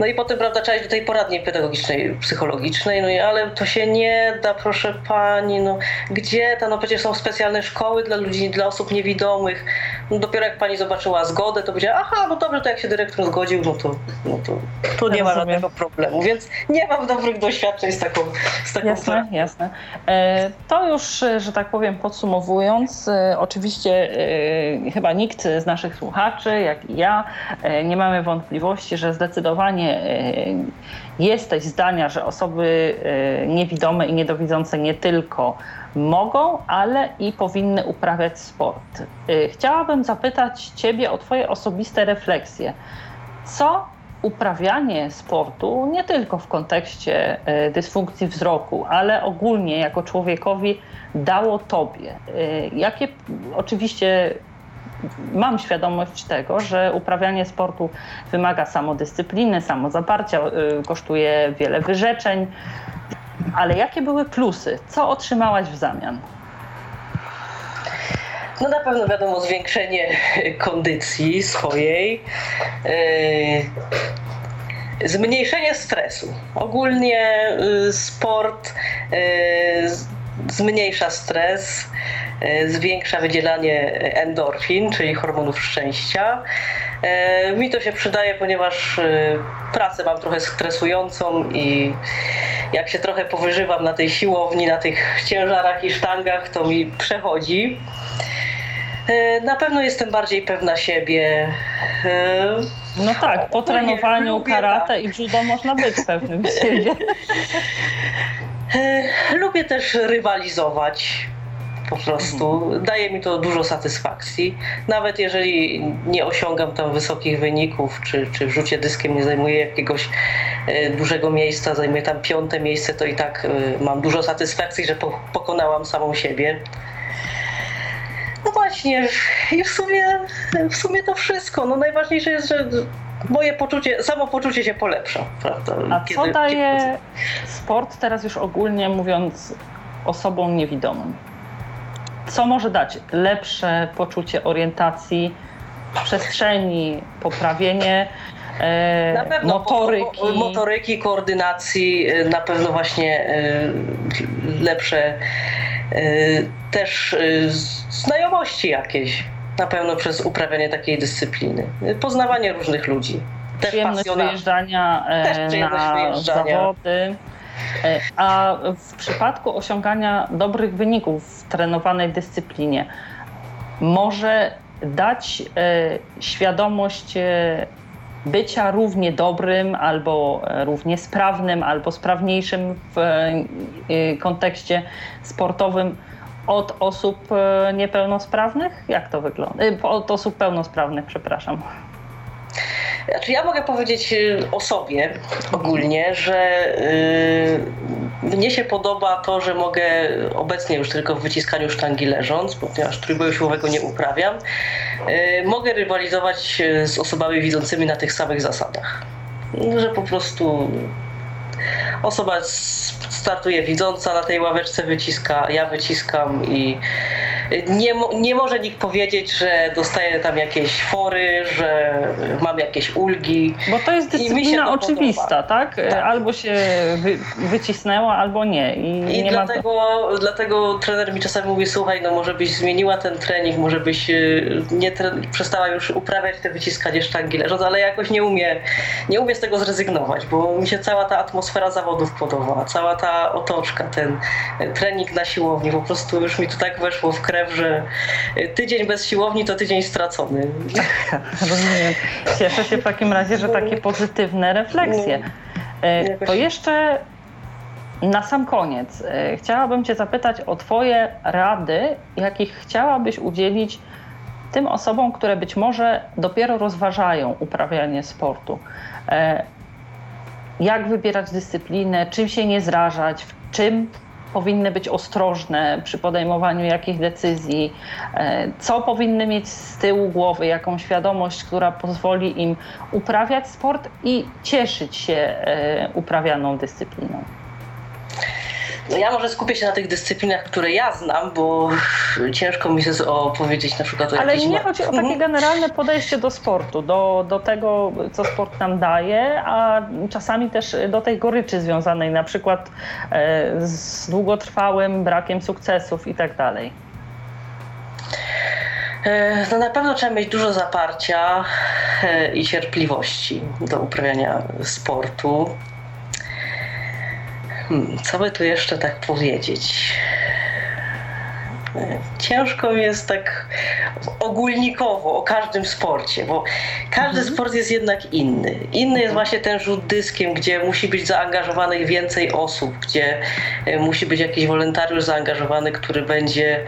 No i potem, prawda, trzeba iść do tej poradni pedagogicznej, psychologicznej, no i ale to się nie da, proszę pani, no gdzie to, no przecież są specjalne szkoły dla ludzi, dla osób niewidomych. No dopiero jak pani zobaczyła zgodę, to powiedziała, aha, no dobrze, to jak się dyrektor zgodził, no to, no to, to nie ma żadnego problemu, więc nie mam dobrych doświadczeń z taką z taką Jasne, jasne. E, to już, że tak powiem, podsumowując, e, oczywiście e, chyba nikt z naszych słuchaczy, jak i ja, e, nie mamy wątpliwości, że zdecydowanie jesteś zdania, że osoby niewidome i niedowidzące nie tylko mogą, ale i powinny uprawiać sport. Chciałabym zapytać Ciebie o Twoje osobiste refleksje. Co uprawianie sportu nie tylko w kontekście dysfunkcji wzroku, ale ogólnie jako człowiekowi dało tobie? Y, jakie oczywiście mam świadomość tego, że uprawianie sportu wymaga samodyscypliny, samozaparcia, y, kosztuje wiele wyrzeczeń, ale jakie były plusy? Co otrzymałaś w zamian? No na pewno wiadomo zwiększenie kondycji swojej, yy, zmniejszenie stresu. Ogólnie yy, sport yy, zmniejsza stres, e, zwiększa wydzielanie endorfin, czyli hormonów szczęścia. E, mi to się przydaje, ponieważ e, pracę mam trochę stresującą i jak się trochę powyżywam na tej siłowni, na tych ciężarach i sztangach, to mi przechodzi. Na pewno jestem bardziej pewna siebie. No tak, po trenowaniu karate tak. i judo można być pewnym siebie. E, lubię też rywalizować. Po prostu daje mi to dużo satysfakcji. Nawet jeżeli nie osiągam tam wysokich wyników, czy, czy w rzucie dyskiem nie zajmuję jakiegoś e, dużego miejsca, zajmuję tam piąte miejsce, to i tak e, mam dużo satysfakcji, że po, pokonałam samą siebie. No właśnie, i w sumie, w sumie to wszystko. No najważniejsze jest, że moje poczucie, samopoczucie się polepsza, prawda? A Kiedy, co daje sport teraz już ogólnie mówiąc osobom niewidomym? Co może dać lepsze poczucie orientacji przestrzeni, poprawienie e, na pewno motoryki. motoryki, koordynacji, e, na pewno właśnie e, lepsze też znajomości jakieś na pewno przez uprawianie takiej dyscypliny. Poznawanie różnych ludzi. Też przyjemność pasjona. wyjeżdżania Też przyjemność na wyjeżdżania. zawody. E, a w przypadku osiągania dobrych wyników w trenowanej dyscyplinie może dać e, świadomość bycia równie dobrym, albo równie sprawnym, albo sprawniejszym w kontekście sportowym od osób niepełnosprawnych? Jak to wygląda? Od osób pełnosprawnych, przepraszam. Znaczy ja mogę powiedzieć y, o sobie ogólnie, że yy, mnie się podoba to, że mogę obecnie już tylko w wyciskaniu sztangi leżąc, ponieważ trójboju siłowego nie uprawiam, yy, mogę rywalizować y, z osobami widzącymi na tych samych zasadach. Że po prostu osoba startuje widząca na tej ławeczce wyciska, ja wyciskam i nie, nie może nikt powiedzieć, że dostaje tam jakieś fory, że mam jakieś ulgi. Bo to jest dyscyplina oczywista, tak? tak? Albo się wy, wycisnęła, albo nie. I, I nie dlatego, ma... dlatego trener mi czasami mówi, słuchaj, no może byś zmieniła ten trening, może byś y, nie przestała już uprawiać te wyciskanie sztangi leżąc, ale jakoś nie umie, nie umie z tego zrezygnować, bo mi się cała ta atmosfera zawodów podoba, cała ta otoczka, ten trening na siłowni, po prostu już mi to tak weszło w krew, że tydzień bez siłowni to tydzień stracony. Rozumiem. Cieszę się w takim razie, że takie pozytywne refleksje. No, e, to jeszcze na sam koniec e, chciałabym Cię zapytać o Twoje rady, jakich chciałabyś udzielić tym osobom, które być może dopiero rozważają uprawianie sportu. Jak wybierać dyscyplinę, czym się nie zrażać, w czym powinny być ostrożne przy podejmowaniu jakich decyzji, e, co powinny mieć z tyłu głowy, jaką świadomość, która pozwoli im uprawiać sport i cieszyć się e, uprawianą dyscypliną. No ja może skupię się na tych dyscyplinach, które ja znam, bo ciężko mi się opowiedzieć na przykład o Ale nie chodzi o takie mhm. generalne podejście do sportu, do, do tego, co sport nam daje, a czasami też do tej goryczy związanej na przykład e, z długotrwałym brakiem sukcesów i tak dalej. E, no na pewno trzeba mieć dużo zaparcia e, i cierpliwości do uprawiania sportu. Hmm, co by tu jeszcze tak powiedzieć? Ciężko mi jest tak ogólnikowo o każdym sporcie, bo każdy mhm. sport jest jednak inny. Inny jest mhm. właśnie ten rzut dyskiem, gdzie musi być zaangażowanych więcej osób, gdzie e, musi być jakiś wolontariusz zaangażowany, który będzie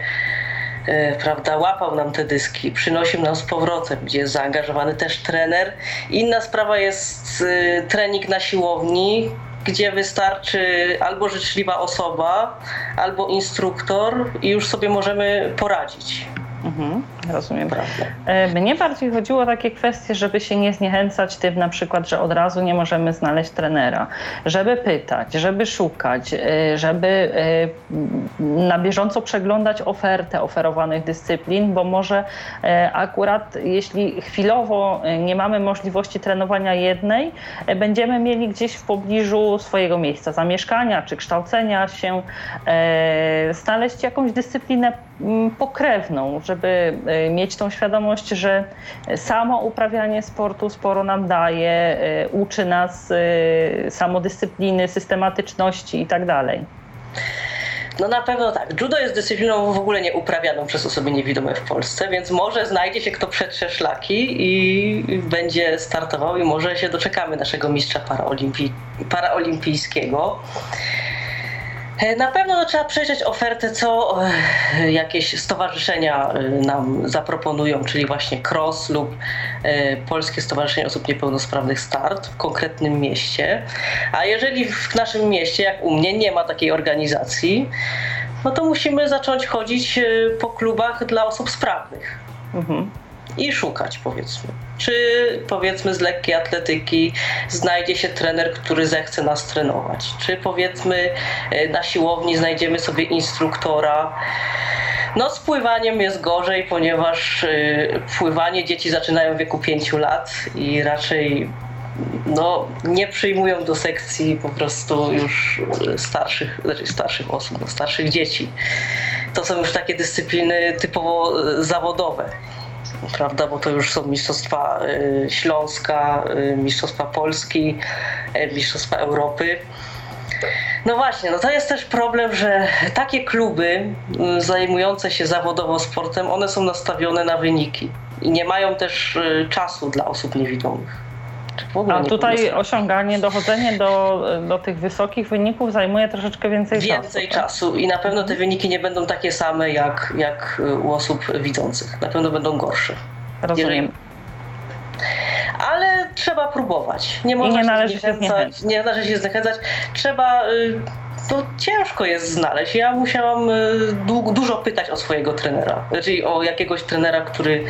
e, prawda, łapał nam te dyski, przynosił nam z powrotem, gdzie jest zaangażowany też trener. Inna sprawa jest e, trening na siłowni, gdzie wystarczy albo życzliwa osoba, albo instruktor i już sobie możemy poradzić. Mhm, rozumiem. E, mnie bardziej chodziło o takie kwestie, żeby się nie zniechęcać tym na przykład, że od razu nie możemy znaleźć trenera, żeby pytać, żeby szukać, e, żeby e, na bieżąco przeglądać ofertę oferowanych dyscyplin, bo może akurat jeśli chwilowo nie mamy możliwości trenowania jednej, będziemy mieli gdzieś w pobliżu swojego miejsca zamieszkania czy kształcenia się znaleźć jakąś dyscyplinę Mm, pokrewną, żeby mieć tą świadomość, że samo uprawianie sportu sporo nam daje, y, uczy nas y, samodyscypliny, systematyczności itd. Tak no na pewno tak. Judo jest dyscypliną w ogóle nie uprawianą przez osoby niewidome w Polsce, więc może znajdzie się kto przetrze szlaki i będzie startował i może się doczekamy naszego mistrza paraolimpijskiego. E, na pewno trzeba przejrzeć ofertę, co e, jakieś stowarzyszenia e, nam zaproponują, czyli właśnie CROSS lub Polskie Stowarzyszenie Osób Niepełnosprawnych Start w konkretnym mieście. A jeżeli w naszym mieście, jak u mnie, nie ma takiej organizacji, no to musimy zacząć chodzić po klubach dla osób sprawnych. Mhm i szukać, powiedzmy. Czy powiedzmy z lekkiej atletyki znajdzie się trener, który zechce nas trenować? Czy powiedzmy e, na siłowni znajdziemy sobie instruktora? No z pływaniem jest gorzej, ponieważ e, pływanie dzieci zaczynają w wieku 5 lat i raczej no, nie przyjmują do sekcji po prostu już starszych, znaczy starszych osób, no, starszych dzieci. To są już takie dyscypliny typowo e, zawodowe prawda, bo to już są Mistrzostwa y, Śląska, y, Mistrzostwa Polski, y, Mistrzostwa Europy. No właśnie, no to jest też problem, że takie kluby zajmujące się zawodowo sportem, one są nastawione na wyniki i nie mają też czasu dla osób niewidomych. A tutaj osiąganie, dochodzenie do, do tych wysokich wyników zajmuje troszeczkę więcej, więcej czasu. Więcej tak? czasu i na pewno te wyniki nie będą takie same jak, jak u osób widzących. Na pewno będą gorsze. Rozumiem. Jeżeli... Ale trzeba próbować. Nie, można I nie należy się zniechęcać. Nie należy się zniechęcać. Trzeba y, to ciężko jest znaleźć. Ja musiałam y, dużo pytać o swojego trenera, czyli o jakiegoś trenera, który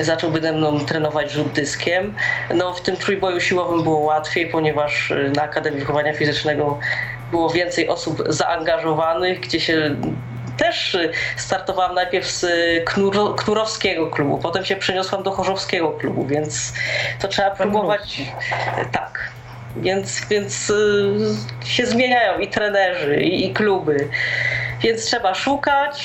zacząłby ze mną trenować rzut dyskiem. No w tym trójboju siłowym było łatwiej, ponieważ y, na Akademii Wychowania Fizycznego było więcej osób zaangażowanych, gdzie się też y, startowałam najpierw z Knur Knurowskiego klubu, potem się przeniosłam do Chorzowskiego klubu, więc to trzeba próbować. Tak. Więc, więc się zmieniają i trenerzy, i, i kluby. Więc trzeba szukać,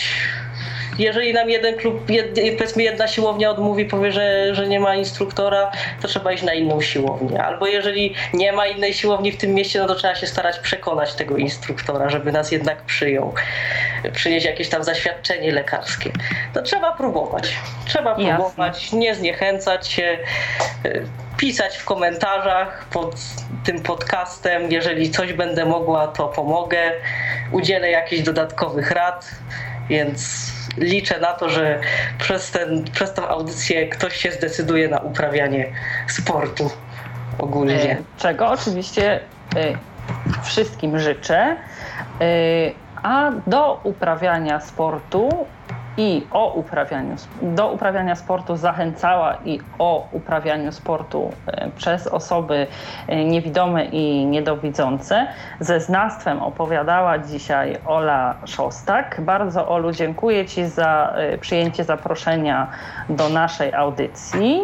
jeżeli nam jeden klub, jed, powiedzmy jedna siłownia odmówi, powie, że, że nie ma instruktora, to trzeba iść na inną siłownię. Albo jeżeli nie ma innej siłowni w tym mieście, no to trzeba się starać przekonać tego instruktora, żeby nas jednak przyjął. Przynieść jakieś tam zaświadczenie lekarskie. To trzeba próbować. Trzeba próbować, Jasne. nie zniechęcać się, y, pisać w komentarzach pod tym podcastem. Jeżeli coś będę mogła, to pomogę. Udzielę jakichś dodatkowych rad, więc liczę na to, że przez, ten, przez tą audycję ktoś się zdecyduje na uprawianie sportu ogólnie. E, czego oczywiście e, wszystkim życzę. E, a do uprawiania sportu i o uprawianiu, do uprawiania sportu zachęcała i o uprawianiu sportu e, przez osoby e, niewidome i niedowidzące. Ze znawstwem opowiadała dzisiaj Ola Szostak. Bardzo Olu dziękuję Ci za e, przyjęcie zaproszenia do naszej audycji.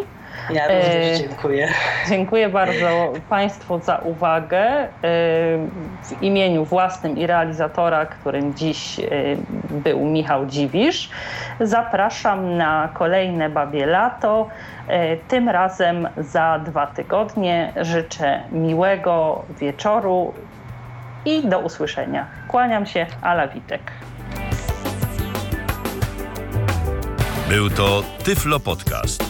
Ja również dziękuję. Dziękuję bardzo Państwu za uwagę. W imieniu własnym i realizatora, którym dziś był Michał Dziwisz, zapraszam na kolejne Babie Lato. Tym razem za dwa tygodnie. Życzę miłego wieczoru i do usłyszenia. Kłaniam się, Ala Witek. Był to Tyflo Podcast.